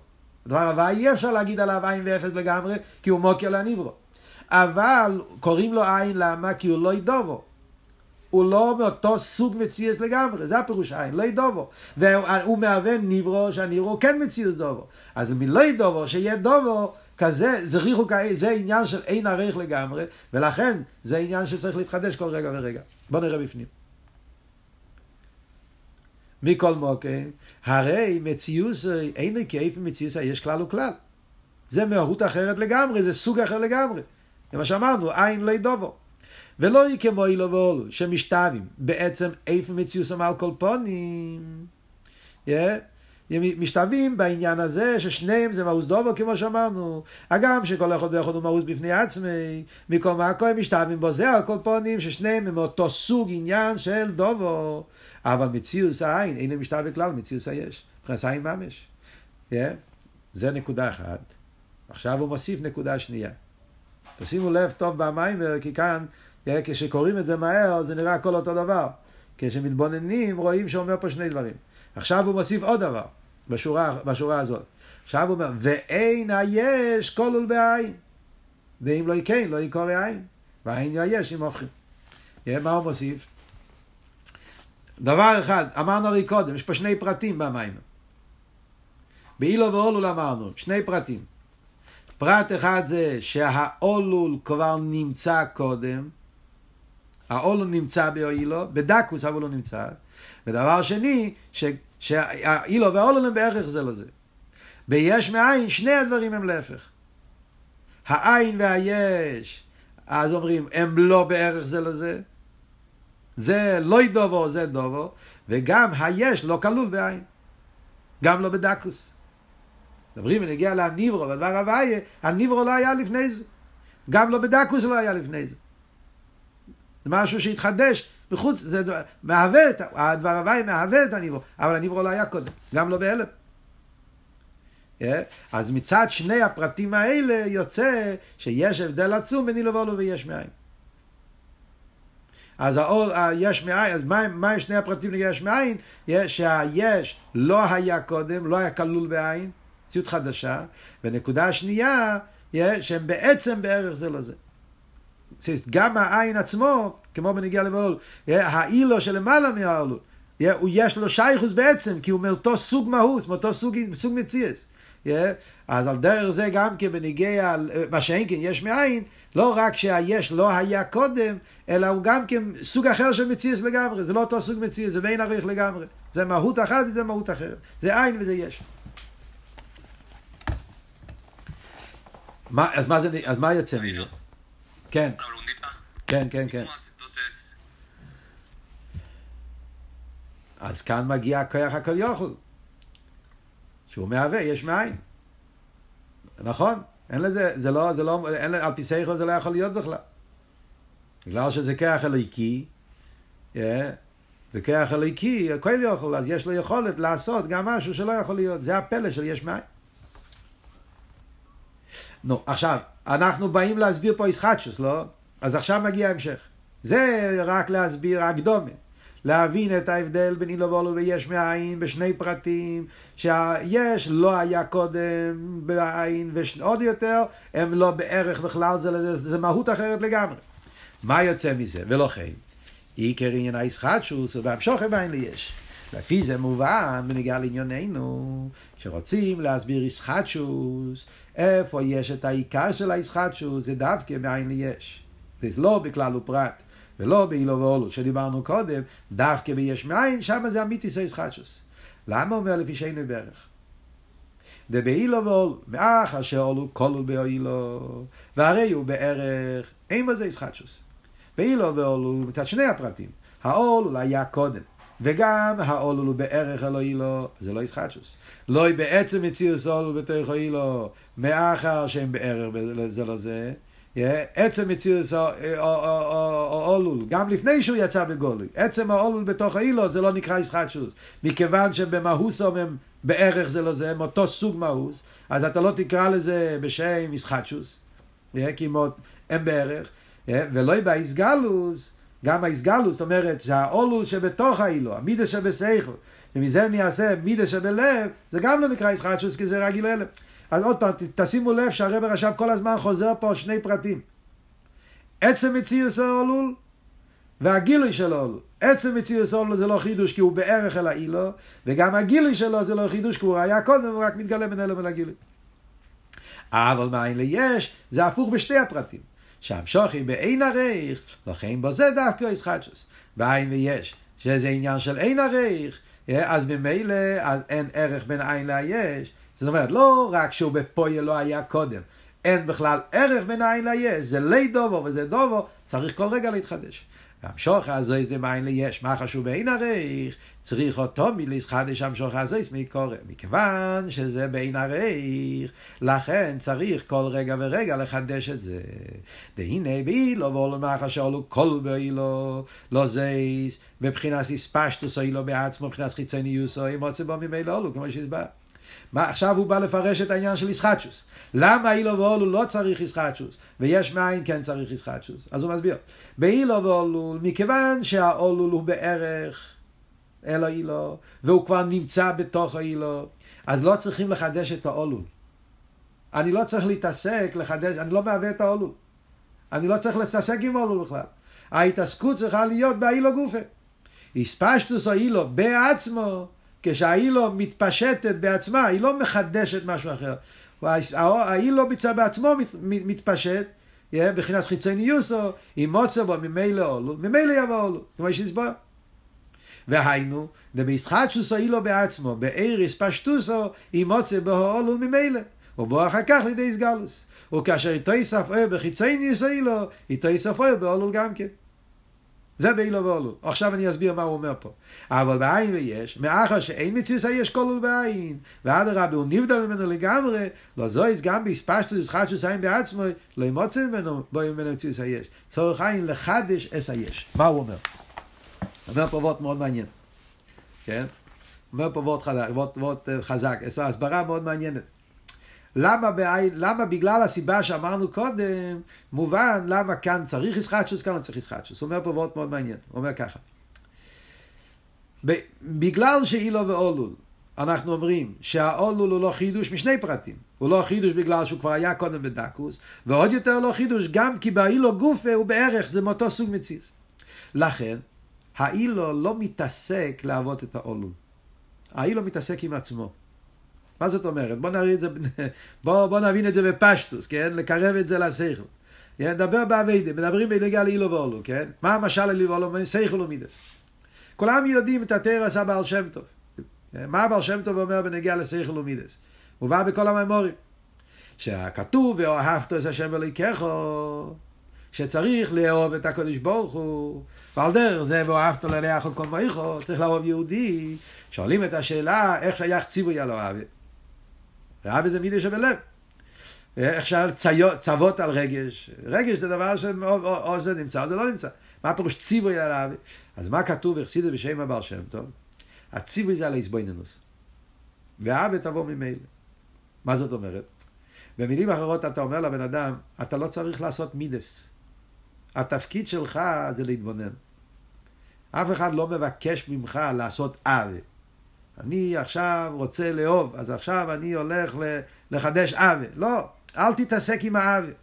דבר הוויה אי אפשר להגיד עליו עין ואפס לגמרי, כי הוא מוקר לניברו. אבל קוראים לו עין למה? כי הוא לא ידובו. הוא לא מאותו סוג מציאס לגמרי, זה הפירוש עין, לא ידובו. והוא מהווה ניברו שהניברו כן מציאס דובו. אז מלא ידובו, שיהיה דובו, כזה, זה ריחוק, זה עניין של אין ערך לגמרי, ולכן זה עניין שצריך להתחדש כל רגע ורגע. בוא נראה בפנים. מכל מוקם, הרי מציוס אין כאיפה מציוס יש כלל וכלל. זה מהות אחרת לגמרי, זה סוג אחר לגמרי. זה מה שאמרנו, עין לא ידובו. ולא היא כמו אילו ואולו, שמשתווים בעצם איפה מציוסם על כל פונים. Yeah. בעניין הזה ששניהם זה מאוס דובו כמו שאמרנו. הגם שכל אחד ואחד הוא מאוס בפני עצמי, מקום משתווים בו זה על כל פונים ששניהם הם אותו סוג עניין של דובו. אבל מציוס העין אין משתווה כלל, מציוס היש. מבחינת העין ממש. Yeah. זה נקודה אחת. עכשיו הוא מוסיף נקודה שנייה. תשימו לב טוב במיימר, כי כאן כשקוראים את זה מהר זה נראה הכל אותו דבר. כשמתבוננים רואים שאומר פה שני דברים. עכשיו הוא מוסיף עוד דבר בשורה, בשורה הזאת. עכשיו הוא אומר, ואין היש כל עול בעין. ואם לא יקן, לא יקור העין. והעין היש אם הופכים. מה הוא מוסיף? דבר אחד, אמרנו הרי קודם, יש פה שני פרטים במים. באילו ואולול אמרנו, שני פרטים. פרט אחד זה שהאולול כבר נמצא קודם, האולו נמצא באילו, בדקוס אבל לא נמצא. ודבר שני, שהאילו והאולו הם בערך זה לזה. ביש מאין, שני הדברים הם להפך. העין והיש, אז אומרים, הם לא בערך זה לזה. זה לא דובו, זה דובו, וגם היש לא כלול בעין. גם לא בדקוס. מדברים ונגיע לניברו, בדבר הוויה, הניברו לא היה לפני זה. גם לא בדקוס לא היה לפני זה. זה משהו שהתחדש מחוץ, זה דבר, מהווה את, הדבר הוואי מהווה את הניברו, אבל הניברו לא היה קודם, גם לא בהלם. אז מצד שני הפרטים האלה יוצא שיש הבדל עצום בין אילו ואולו ויש מאין. אז האור, היש מאין, אז מה, מה הם שני הפרטים נגד יש מאין? שהיש לא היה קודם, לא היה כלול בעין, מציאות חדשה, ונקודה השנייה, שהם בעצם בערך זה לזה. גם העין עצמו, כמו בנגיע למעול, האילו שלמעלה הוא יש לו שייכוס בעצם, כי הוא מאותו סוג מהות, מאותו סוג, סוג מציאס. אז על דרך זה גם כן בניגיע, מה שאין כן יש מאין, לא רק שהיש לא היה קודם, אלא הוא גם כן סוג אחר של מציאס לגמרי, זה לא אותו סוג מציאס, זה בין עריך לגמרי. זה מהות אחת וזה מהות אחרת. זה עין וזה יש. מה, אז, מה זה, אז מה יוצא מזה? כן. כן, כן, כן. אז כאן מגיע הכוח הכל יוכל. שהוא מהווה, יש מאין. נכון? אין לזה, זה לא, זה לא, אין, על פי סייכו זה לא יכול להיות בכלל. בגלל שזה כוח אלוהיקי, yeah, וכוח אלוהיקי, הכל יכול, אז יש לו יכולת לעשות גם משהו שלא יכול להיות. זה הפלא של יש מאין. נו, עכשיו, אנחנו באים להסביר פה ישחטשוס, לא? אז עכשיו מגיע ההמשך. זה רק להסביר הקדומה. להבין את ההבדל בין אילו ואולו ויש מאין בשני פרטים, שהיש לא היה קודם בעין, ועוד יותר, הם לא בערך בכלל, זה, זה, זה מהות אחרת לגמרי. מה יוצא מזה? ולא כן. עיקר עניין הישחטשוס ובהמשוכם בעין ליש. לפי זה מובן בנגיעה לענייננו, שרוצים להסביר ישחטשוס, איפה יש את העיקר של הישחטשוס, זה דווקא מאין ליש. זה לא בכלל ופרט. ולא באילו ואולו, שדיברנו קודם, דווקא ביש מאין, שם זה אמיתיס הישחטשוס. למה אומר לפי שאינו בערך? דבאילו ואולו, מאחר שאולו כלול באילו, והרי הוא בערך, אין בזה ישחטשוס. באילו ואולו, מצד שני הפרטים, האולו היה קודם. וגם האולו הוא בערך אלוהי לו, זה לא ישחטשוס. לא בעצם מציאוס אולו בתוך אילו, מאחר שהם בערך זה לא זה, עצם מציאוס האולול, גם לפני שהוא יצא בגולוי, עצם האולול בתוך האילו זה לא נקרא ישחטשוס, מכיוון שבמהוסום הם בערך זה לא זה, הם אותו סוג מהוס, אז אתה לא תקרא לזה בשם ישחטשוס, כי הם בערך, ולא באיסגלוס, גם האיסגלוס, זאת אומרת שהאולול שבתוך האילו, המידה שבסייכל, ומזה נעשה מידה שבלב, זה גם לא נקרא ישחטשוס כי זה רגיל אלף. אז עוד פעם, תשימו לב שהרב הרש"ב כל הזמן חוזר פה שני פרטים. עצם מציאוס האולול והגילוי של האולול. עצם מציאוס האולול זה לא חידוש כי הוא בערך אל האילו, וגם הגילוי שלו זה לא חידוש כי הוא היה קודם, הוא רק מתגלה בין אלו ולגילוי. אבל מה אין ליש, זה הפוך בשתי הפרטים. שהמשוכי באין הרייך, לכן בו זה דווקא ישחטשוס. בעין ויש, שזה עניין של אין הרייך, אז ממילא אז אין ערך בין עין ליש, זאת אומרת, לא רק שהוא בפויה לא היה קודם, אין בכלל ערך בין העין ליש, זה לי דובו וזה דובו, צריך כל רגע להתחדש. המשוך הזה זה מאין ליש, מה חשוב בעין הרייך, צריך אותו מלהתחדש המשוך הזה מקורא. מכיוון שזה בעין הרייך, לכן צריך כל רגע ורגע לחדש את זה. והנה באילו ואולו מאחר שאולו כל באילו, לא זייס, מבחינת הספשטוס או אילו בעצמו, מבחינת חיצוניוס או אם רוצה בו ממילא אולו, כמו שהסבר. מה, עכשיו הוא בא לפרש את העניין של ישחטשוס. למה אילו ואולו לא צריך ישחטשוס, ויש מאין כן צריך ישחטשוס? אז הוא מסביר. באילו ואולו, מכיוון שהאולול הוא בערך אלו אילו, והוא כבר נמצא בתוך האילו, אז לא צריכים לחדש את האולול. אני לא צריך להתעסק, לחדש, אני לא מהווה את האולול. אני לא צריך להתעסק עם אולול בכלל. ההתעסקות צריכה להיות באילו גופה. הספשטוס או אילו בעצמו, כשהאילו מתפשטת בעצמה, היא לא מחדשת משהו אחר. האילו בעצמו מתפשט, בחינת חיצוניוסו, אם מוצא בו ממילא אולו, ממילא יבוא אולו, כמו שהסבר. והיינו, דבישחטשוס אילו בעצמו, באיריס פשטוסו, אם מוצא בו אולו ממילא, ובוא אחר כך לידי סגלוס. וכאשר איתו יספר בחיצוניוס אילו, איתו יספר באולו גם כן. זה באילו ואולו. עכשיו אני אסביר מה הוא אומר פה. אבל בעין ויש, מאחר שאין מציאוס היש כלול בעין, ואדרבה הוא נבדל ממנו לגמרי, לא זויס גם בהספשטוס ישחטשוס עין בעצמו, לא ימוצא ממנו בו ממנו מציאוס היש. צורך עין לחדש אס היש. מה הוא אומר? אומר פה וורט מאוד מעניין. כן? אומר פה וורט חזק, וורט, וורט חזק, הסברה מאוד מעניינת. למה, בעין, למה בגלל הסיבה שאמרנו קודם, מובן למה כאן צריך ישחטשוס, כאן לא צריך ישחטשוס. הוא אומר פה מאוד מאוד מעניין, הוא אומר ככה. בגלל שאילו ואולול, אנחנו אומרים שהאולול הוא לא חידוש משני פרטים. הוא לא חידוש בגלל שהוא כבר היה קודם בדקוס, ועוד יותר לא חידוש גם כי באילו גופה הוא בערך, זה מאותו סוג מציץ. לכן, האילו לא מתעסק להוות את האולול. האילו מתעסק עם עצמו. מה זאת אומרת? בוא, את זה, בוא, בוא נבין את זה בפשטוס, כן? לקרב את זה לשכל. כן? נדבר באביידה, מדברים בנגיע לאילו ואולו, כן? מה המשל על אילו ואולו? שכל ומידס. כולם יודעים את התרא עשה בעל שם טוב. מה הבעל שם טוב אומר בנגיע לשכל ומידס? מובא בכל המימורים. שהכתוב ואהבת את השם וליקחו, שצריך לאהוב את הקדוש ברוך הוא, ועל דרך זה ואהבת לריח על כל צריך לאהוב יהודי. שואלים את השאלה איך שייך ציווי על אוהבי. אהבה זה מידה שבלב. איך שאל צוות על רגש. רגש זה דבר שאו זה נמצא או זה לא נמצא. מה פירוש ציווי על אהבה? אז מה כתוב החסידה בשם הבעל שם טוב? הציווי זה על האיזבויננוס. ואהבה תבוא ממילא. מה זאת אומרת? במילים אחרות אתה אומר לבן אדם, אתה לא צריך לעשות מידס. התפקיד שלך זה להתבונן. אף אחד לא מבקש ממך לעשות אהבה. אני עכשיו רוצה לאהוב, אז עכשיו אני הולך לחדש עוול. לא, אל תתעסק עם העוול.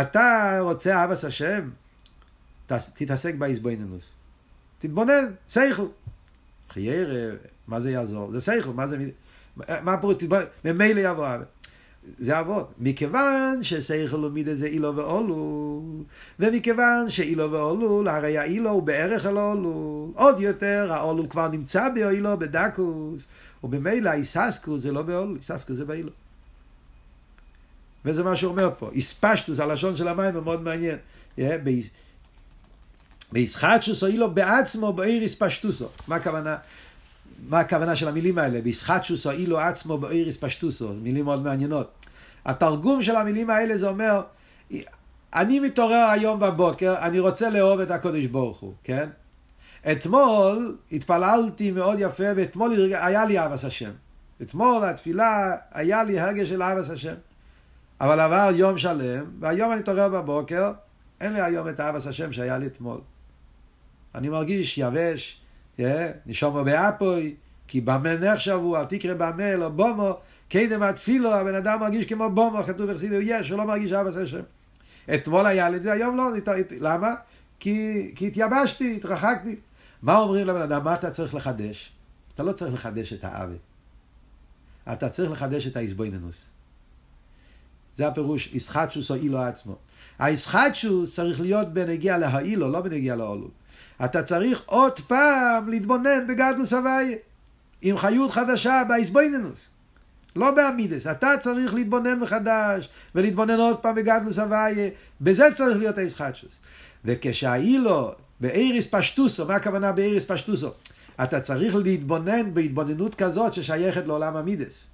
אתה רוצה אהבס השם, תתעסק באיזבויננוס. תתבונן, סייכל. חייר, מה זה יעזור? זה סייכל, מה זה... מה פירוש? ממילא יבוא עוול. זה אבות. מכיוון שסייכל ומידה זה אילו ואולו, ומכיוון שאילו ואולו, הרי האילו הוא בערך על אולו. עוד יותר, האולו כבר נמצא באילו, בדקוס, ובמילא איססקו זה לא באולו, איססקו זה באילו. וזה מה שהוא אומר פה. איספשטוס, הלשון של המים, הוא מאוד מעניין. בישחטשוס או אילו בעצמו בעיר איספשטוסו. מה הכוונה? מה הכוונה של המילים האלה? בישחטשוס או אילו עצמו באיריס פשטוסו, מילים מאוד מעניינות. התרגום של המילים האלה זה אומר, אני מתעורר היום בבוקר, אני רוצה לאהוב את הקודש ברוך הוא, כן? אתמול התפללתי מאוד יפה, ואתמול היה לי אהבס השם. אתמול התפילה היה לי הרגש של אהבס השם. אבל עבר יום שלם, והיום אני מתעורר בבוקר, אין לי היום את אהבס השם שהיה לי אתמול. אני מרגיש יבש, נשומו באפוי, כי במה נחשבו, אל תקרא במה, לא בומו, קדם התפילו, הבן אדם מרגיש כמו בומו, כתוב בחסידו, יש, הוא לא מרגיש אבא השם. אתמול היה לי את זה, היום לא, למה? כי, כי התייבשתי, התרחקתי. מה אומרים לבן אדם? מה אתה צריך לחדש? אתה לא צריך לחדש את האווה. אתה צריך לחדש את האיזבויננוס. זה הפירוש, איסחטשוס או אילו עצמו. האיסחטשוס צריך להיות בנגיע להאילו, לא בנגיע לאולו. אתה צריך עוד פעם להתבונן בגדלוס הוויה, עם חיות חדשה באיזבויננוס. לא באמידס, אתה צריך להתבונן מחדש, ולהתבונן עוד פעם בגדלוס הוויה, בזה צריך להיות האיסחטשוס. וכשהאילו באיריס פשטוסו, מה הכוונה באיריס פשטוסו? אתה צריך להתבונן בהתבוננות כזאת ששייכת לעולם המידס.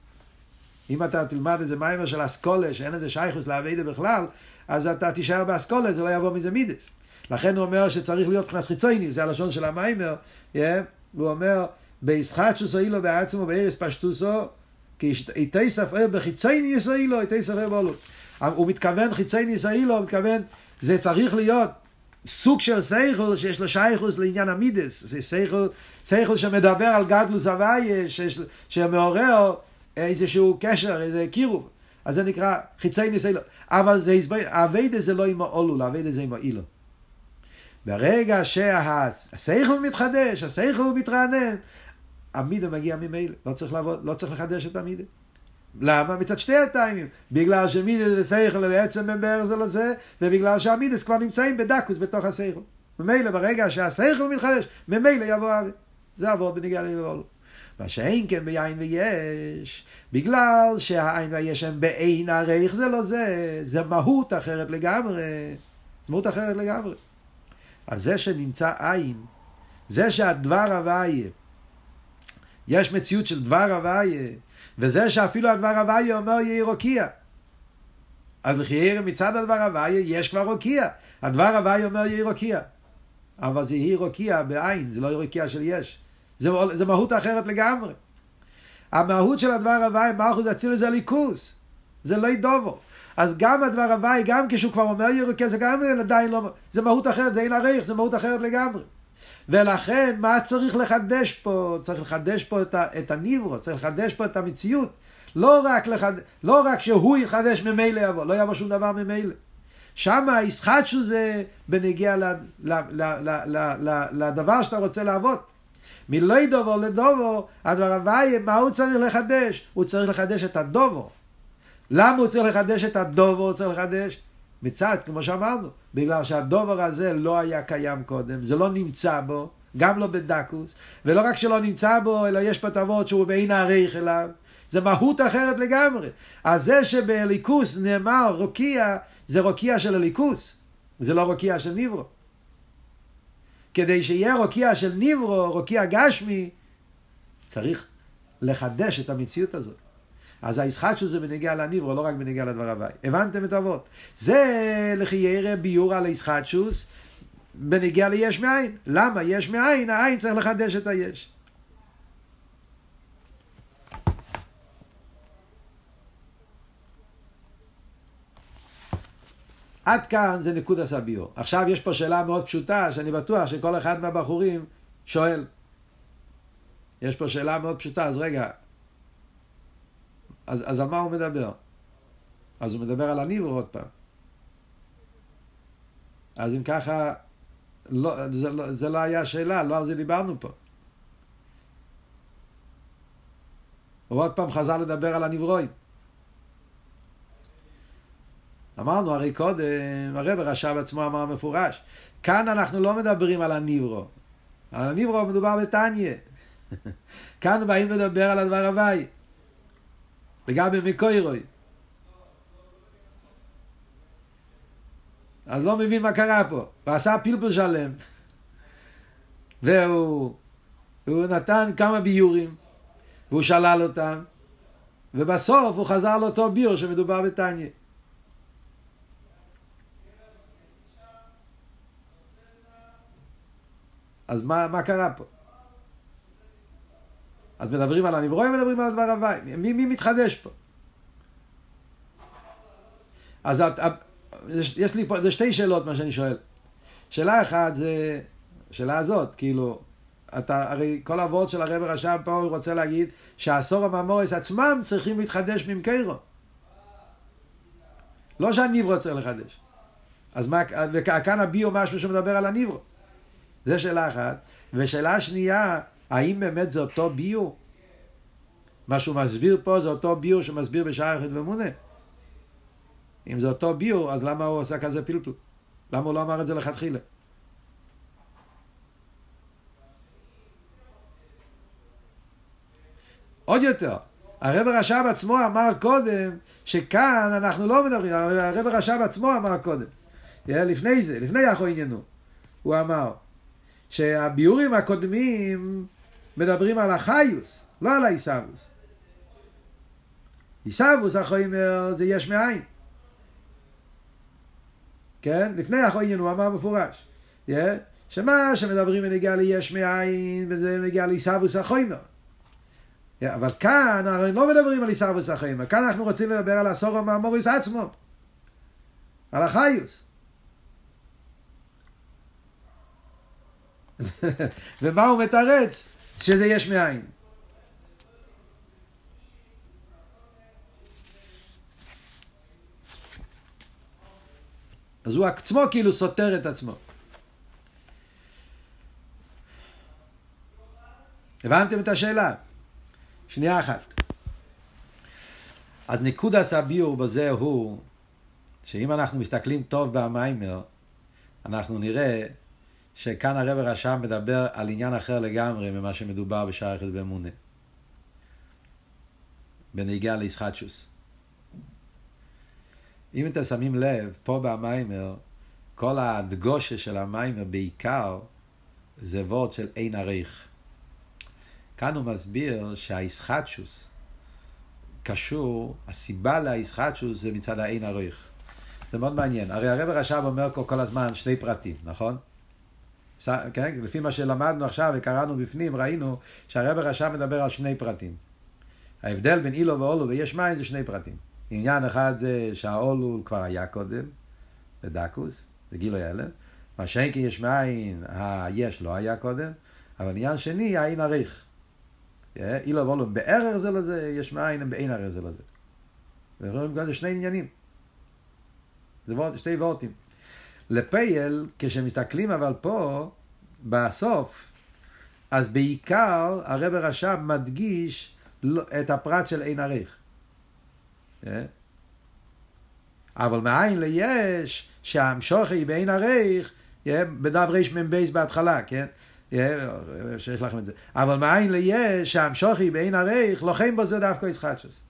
אם אתה תלמד איזה מיימר של אסכולה, שאין איזה שייכוס לאביידה בכלל, אז אתה תישאר באסכולה, זה לא יבוא מזה מידס. לכן הוא אומר שצריך להיות קנס חיצוני, זה הלשון של המיימר, yeah, הוא אומר, בישחטשוס אילו בעצמו בארץ פשטוסו, כי איתי ספר בחיצוני ישראלו, איתי ספר בולו. הוא מתכוון חיצוני ישראלו, הוא מתכוון, זה צריך להיות סוג של סייכל שיש לו שייכוס לעניין המידס, זה סייכל, סייכל שמדבר על גדלוס הוויה, שמעורר איזשהו קשר, איזה קירוב. אז זה נקרא חיצי ניסיון. אבל זה, אביידה זה לא עם האולול, אביידה זה עם האילו. ברגע שהשכל מתחדש, השכל מתרענן, המידה מגיע ממילא, לא צריך לעבוד, לא צריך לחדש את המידה. למה? מצד שתי הטיימים. בגלל שמידס ושכל בעצם הם בערך זה לזה, ובגלל שהמידס כבר נמצאים בדקוס בתוך השכל. ממילא ברגע שהשכל מתחדש, ממילא יבוא אבי. זה עבוד בניגיע ללבולו. מה שאין כן ביין ויש, בגלל שהעין ויש הם בעין הריך זה לא זה, זה מהות אחרת לגמרי. זה מהות אחרת לגמרי. אז זה שנמצא עין, זה שהדבר הוויה, יש מציאות של דבר הוויה, וזה שאפילו הדבר הוויה אומר יהי רוקיע. אז לחייר מצד הדבר הוויה יש כבר רוקיע. הדבר הוויה אומר יהי רוקיע. אבל זה יהי רוקיע בעין, זה לא רוקיע של יש. זה, זה מהות אחרת לגמרי. המהות של הדבר הוויה, מלכות אצילוס זה ליכוס. זה לא דובו. אז גם הדבר הוואי, גם כשהוא כבר אומר ירוקה, זה גם עדיין לא... זה מהות אחרת, זה אין עריך, זה מהות אחרת לגמרי. ולכן, מה צריך לחדש פה? צריך לחדש פה את, ה, את הניברו, צריך לחדש פה את המציאות. לא רק, לחד... לא רק שהוא יחדש ממילא יבוא, לא יבוא שום דבר ממילא. שם הישחטשו זה בנגיע ל, ל, ל, ל, ל, ל, לדבר שאתה רוצה לעבוד. מלא דובו לדובו, הדבר הבא, מה הוא צריך לחדש? הוא צריך לחדש את הדובו. למה הוא צריך לחדש את הדובו? הוא צריך לחדש? מצד, כמו שאמרנו, בגלל שהדובר הזה לא היה קיים קודם, זה לא נמצא בו, גם לא בדקוס, ולא רק שלא נמצא בו, אלא יש פתבות שהוא בעין העריך אליו, זה מהות אחרת לגמרי. אז זה שבליכוס נאמר רוקיע, זה רוקיע של הליכוס, זה לא רוקיע של ניברו. כדי שיהיה רוקיע של ניברו, רוקיע גשמי, צריך לחדש את המציאות הזאת. אז הישחטשוס זה בנגיע לניברו, לא רק בנגיע לדבר הבא. הבנתם את אבות? זה לכי ירא ביור על הישחטשוס בנגיע ליש מאין. למה? יש מאין, העין צריך לחדש את היש. עד כאן זה נקוד הסביור. עכשיו יש פה שאלה מאוד פשוטה, שאני בטוח שכל אחד מהבחורים שואל. יש פה שאלה מאוד פשוטה, אז רגע, אז, אז על מה הוא מדבר? אז הוא מדבר על הניבור עוד פעם. אז אם ככה, לא, זה, לא, זה לא היה שאלה, לא על זה דיברנו פה. הוא עוד פעם חזר לדבר על הנברואים. אמרנו הרי קודם, הרב רש"ב עצמו אמר מפורש, כאן אנחנו לא מדברים על הניברו. על הניברו מדובר בתניא. <laughs> כאן באים לדבר על הדבר הוואי. לגבי מקוירוי. אז לא מבין מה קרה פה. הוא עשה פלפל שלם. והוא הוא נתן כמה ביורים, והוא שלל אותם, ובסוף הוא חזר לאותו ביור שמדובר בתניא. אז מה, מה קרה פה? אז מדברים על הנברואים, מדברים על הדבר הוואי. מי, מי מתחדש פה? אז את, יש לי פה, זה שתי שאלות מה שאני שואל. שאלה אחת זה, שאלה הזאת, כאילו, אתה, הרי כל הוורד של הרב רשם פה הוא רוצה להגיד שהעשור הממורס עצמם צריכים להתחדש ממקרו. לא שהניברו צריך לחדש. אז מה, וכאן הביו משהו שמדבר על הניברו. זה שאלה אחת. ושאלה שנייה, האם באמת זה אותו ביור? מה שהוא מסביר פה זה אותו ביור שמסביר בשער יחיד ומונה. אם זה אותו ביור, אז למה הוא עושה כזה פלפל? למה הוא לא אמר את זה לכתחילה? עוד יותר, הרב רש"ב עצמו אמר קודם שכאן אנחנו לא מדברים, הרב רש"ב עצמו אמר קודם, לפני זה, לפני אחו עניינו, הוא אמר שהביורים הקודמים מדברים על החיוס, לא על העיסאוווס. עיסאוווס החומר זה יש מאין. כן? לפני החומר הוא אמר מפורש. Yeah? שמה שמדברים בנגיע ליש מאין וזה נגיע לעיסאוווס החומר. Yeah, אבל כאן הרי לא מדברים על עיסאוווס החומר. כאן אנחנו רוצים לדבר על הסורו מהמוריס עצמו. על החיוס. <laughs> ומה הוא מתרץ? שזה יש מאין. אז הוא עצמו כאילו סותר את עצמו. הבנתם את השאלה? שנייה אחת. אז נקודס הביור בזה הוא שאם אנחנו מסתכלים טוב במיימר, אנחנו נראה שכאן הרב רשם מדבר על עניין אחר לגמרי ממה שמדובר בשער יחיד באמונה. בנהיגה לישחטשוס. אם אתם שמים לב, פה במיימר, כל הדגושה של המיימר בעיקר זה וורד של אין עריך. כאן הוא מסביר שהאיסחטשוס קשור, הסיבה לאיסחטשוס זה מצד האין עריך. זה מאוד מעניין. הרי הרב רש"ב אומר כל הזמן שני פרטים, נכון? כן? לפי מה שלמדנו עכשיו וקראנו בפנים, ראינו שהרב רש"ב מדבר על שני פרטים. ההבדל בין אילו ואולו ויש מים זה שני פרטים. עניין אחד זה שהאולול כבר היה קודם, בדקוס, זה גילוי הלם. מה שאין כי יש מאין, היש לא היה קודם, אבל עניין שני, האין עריך. אילו ואולו בערך זה לזה, יש מאין הם באין עריך זה לזה. זה שני עניינים. זה שתי וורטים. לפייל, כשמסתכלים אבל פה, בסוף, אז בעיקר הרב רש"ב מדגיש את הפרט של אין עריך. אבל מאין ליש, שהמשוכי באין עריך, בדף רמ"ב בהתחלה, כן? שיש לכם את זה. אבל מאין ליש, שהמשוכי באין עריך, לוחם בו זה דווקא ישחטשוס.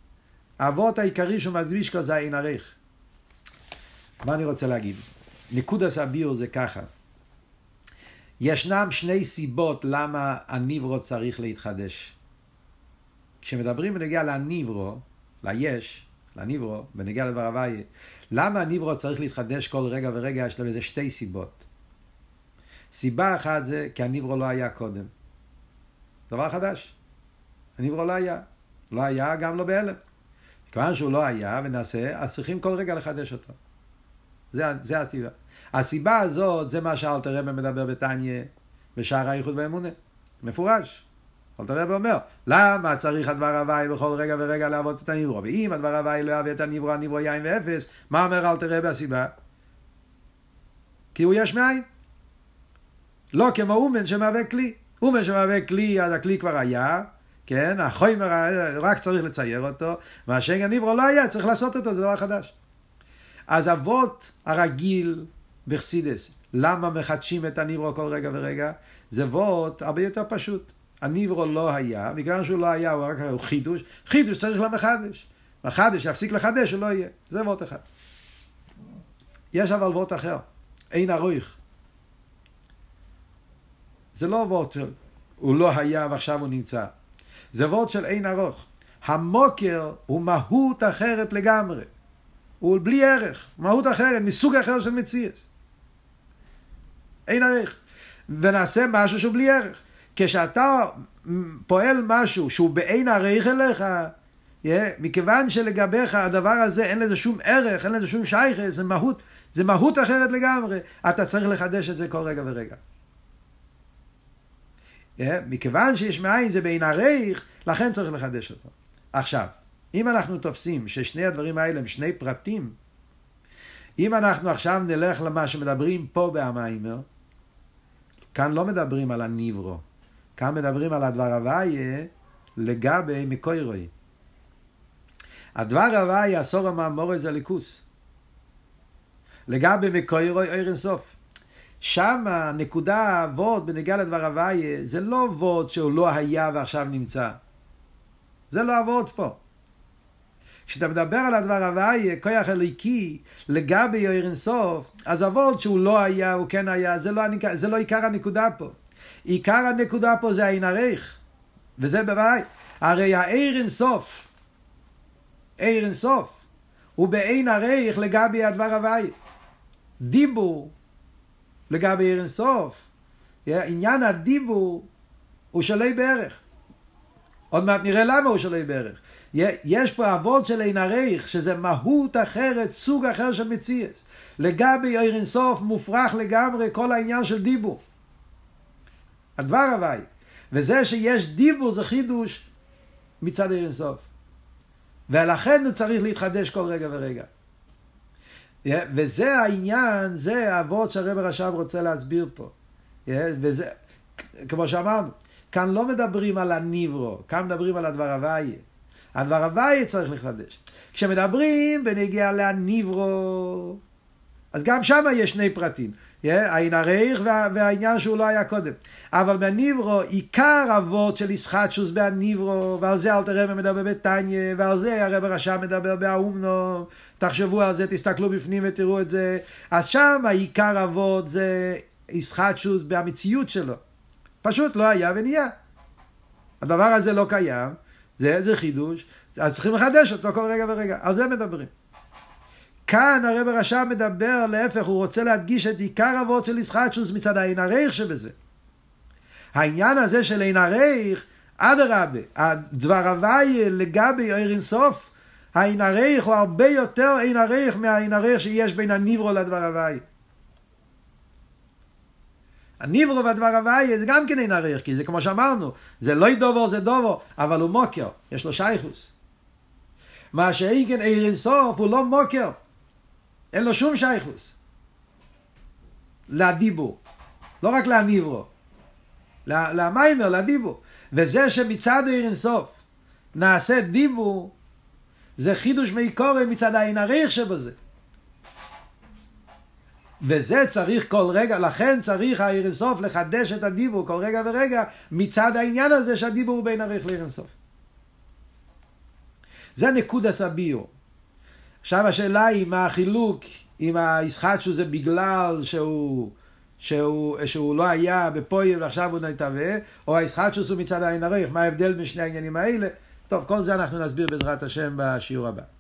האבות העיקרי שהוא מדגיש כזה אין עריך. מה אני רוצה להגיד? נקודס הביור זה ככה. ישנם שני סיבות למה הניברו צריך להתחדש. כשמדברים בנגיע לניברו, ליש, לניברו, בנגיע לדבר הוויה, למה הניברו צריך להתחדש כל רגע ורגע? יש לזה שתי סיבות. סיבה אחת זה כי הניברו לא היה קודם. דבר חדש. הניברו לא היה. לא היה גם לא בהלם. כיוון שהוא לא היה ונעשה, אז צריכים כל רגע לחדש אותו. זה, זה הסיבה. הסיבה הזאת, זה מה שאלתר רבי מדבר בתניא, בשער האיחוד באמונה. מפורש. אלתר רבי אומר, למה צריך הדבר הוואי בכל רגע ורגע לעבוד את הניברו? ואם הדבר הוואי לא יהווה את הניברו, הניברו יין ואפס, מה אומר אלתר רבי הסיבה? כי הוא יש מאין. לא כמו אומן שמהווה כלי. אומן שמהווה כלי, אז הכלי כבר היה, כן, החומר, רק צריך לצייר אותו, מה שאין הניברו לא היה, צריך לעשות אותו, זה דבר חדש. אז אבות הרגיל בחסידס, למה מחדשים את הניברו כל רגע ורגע? זה וורט הרבה יותר פשוט. הניברו לא היה, בגלל שהוא לא היה, הוא רק הוא חידוש, חידוש צריך למחדש. מחדש יפסיק לחדש, הוא לא יהיה. זה וורט אחד. יש אבל וורט אחר, אין ארויך. זה לא וורט של הוא לא היה ועכשיו הוא נמצא. זה וורט של אין ארוך. המוקר הוא מהות אחרת לגמרי. הוא בלי ערך, מהות אחרת, מסוג אחר של מציאס. אין ערך. ונעשה משהו שהוא בלי ערך. כשאתה פועל משהו שהוא באין ערך אליך, yeah, מכיוון שלגביך הדבר הזה אין לזה שום ערך, אין לזה שום שייכת, זה מהות, זה מהות אחרת לגמרי, אתה צריך לחדש את זה כל רגע ורגע. Yeah, מכיוון שיש מאין זה באין ערך, לכן צריך לחדש אותו. עכשיו, אם אנחנו תופסים ששני הדברים האלה הם שני פרטים, אם אנחנו עכשיו נלך למה שמדברים פה בהמיימר, כאן לא מדברים על הניברו, כאן מדברים על הדבר הוויה לגבי מקוירוי. הדבר הוויה, אסור המאמורי זה ליכוס. לגבי מקוירוי איר אינסוף. שם הנקודה האבות בנגיעה לדבר הוויה זה לא וורד שהוא לא היה ועכשיו נמצא. זה לא הוורד פה. כשאתה מדבר על הדבר הוויה, כוח אליקי, לגבי יויר אינסוף, אז אבות שהוא לא היה, הוא כן היה, זה לא, זה לא עיקר הנקודה פה. עיקר הנקודה פה זה העין ערך, וזה בוודאי. הרי העיר אינסוף, עיר אינסוף, הוא בעין ערך לגבי הדבר הוויה. דיבור לגבי עיר אינסוף, עניין הדיבור הוא שלי בערך. עוד מעט נראה למה הוא שלי בערך. יש פה אבות של אין עריך, שזה מהות אחרת, סוג אחר של מציאס. לגבי עיר אינסוף מופרך לגמרי כל העניין של דיבור. הדבר הוואי. וזה שיש דיבור זה חידוש מצד עיר אינסוף. ולכן הוא צריך להתחדש כל רגע ורגע. וזה העניין, זה האבות שהרב הרש"ב רוצה להסביר פה. וזה, כמו שאמרנו, כאן לא מדברים על הניברו, כאן מדברים על הדבר הוויה. הדבר הוויה צריך לחדש. כשמדברים בנגיע להניברו, אז גם שם יש שני פרטים. העין הרייך וה, והעניין שהוא לא היה קודם. אבל בניברו, עיקר אבות של ישחטשוס בהניברו, ועל זה אל תראה מדבר בתניא, ועל זה הרב הרשע מדבר באומנו, תחשבו על זה, תסתכלו בפנים ותראו את זה. אז שם העיקר אבות זה ישחטשוס במציאות שלו. פשוט לא היה ונהיה. הדבר הזה לא קיים, זה, איזה חידוש, אז צריכים לחדש אותו כל רגע ורגע, על זה מדברים. כאן הרב הרשע מדבר, להפך, הוא רוצה להדגיש את עיקר אבות של ישחטשוס מצד העין הרייך שבזה. העניין הזה של עין הרייך, אדרבה, הדבר הוואי לגבי עיר אינסוף, העין הרייך הוא הרבה יותר עין הרייך מהעין הרייך שיש בין הניברו לדבר הוואי. הניברו והדבר הוואי זה גם כן עין הרייך, כי זה כמו שאמרנו, זה לא דובו זה דובו, אבל הוא מוקר, יש לו שייכוס. מה שאין כן עיר אינסוף הוא לא מוקר, אין לו שום שייכוס. לדיבור, לא רק לניברו, למיימר, לדיבור. וזה שמצד עיר אינסוף נעשה דיבור, זה חידוש מי קורא מצד העין הריח שבזה. וזה צריך כל רגע, לכן צריך אינסוף לחדש את הדיבור כל רגע ורגע מצד העניין הזה שהדיבור הוא בין לעיר אינסוף. זה נקודס הביור. עכשיו השאלה היא מה החילוק, אם הישחטשו זה בגלל שהוא, שהוא, שהוא לא היה בפויל ועכשיו הוא נתהווה, או הישחטשוס הוא מצד העין הריח, מה ההבדל בין שני העניינים האלה? טוב, כל זה אנחנו נסביר בעזרת השם בשיעור הבא.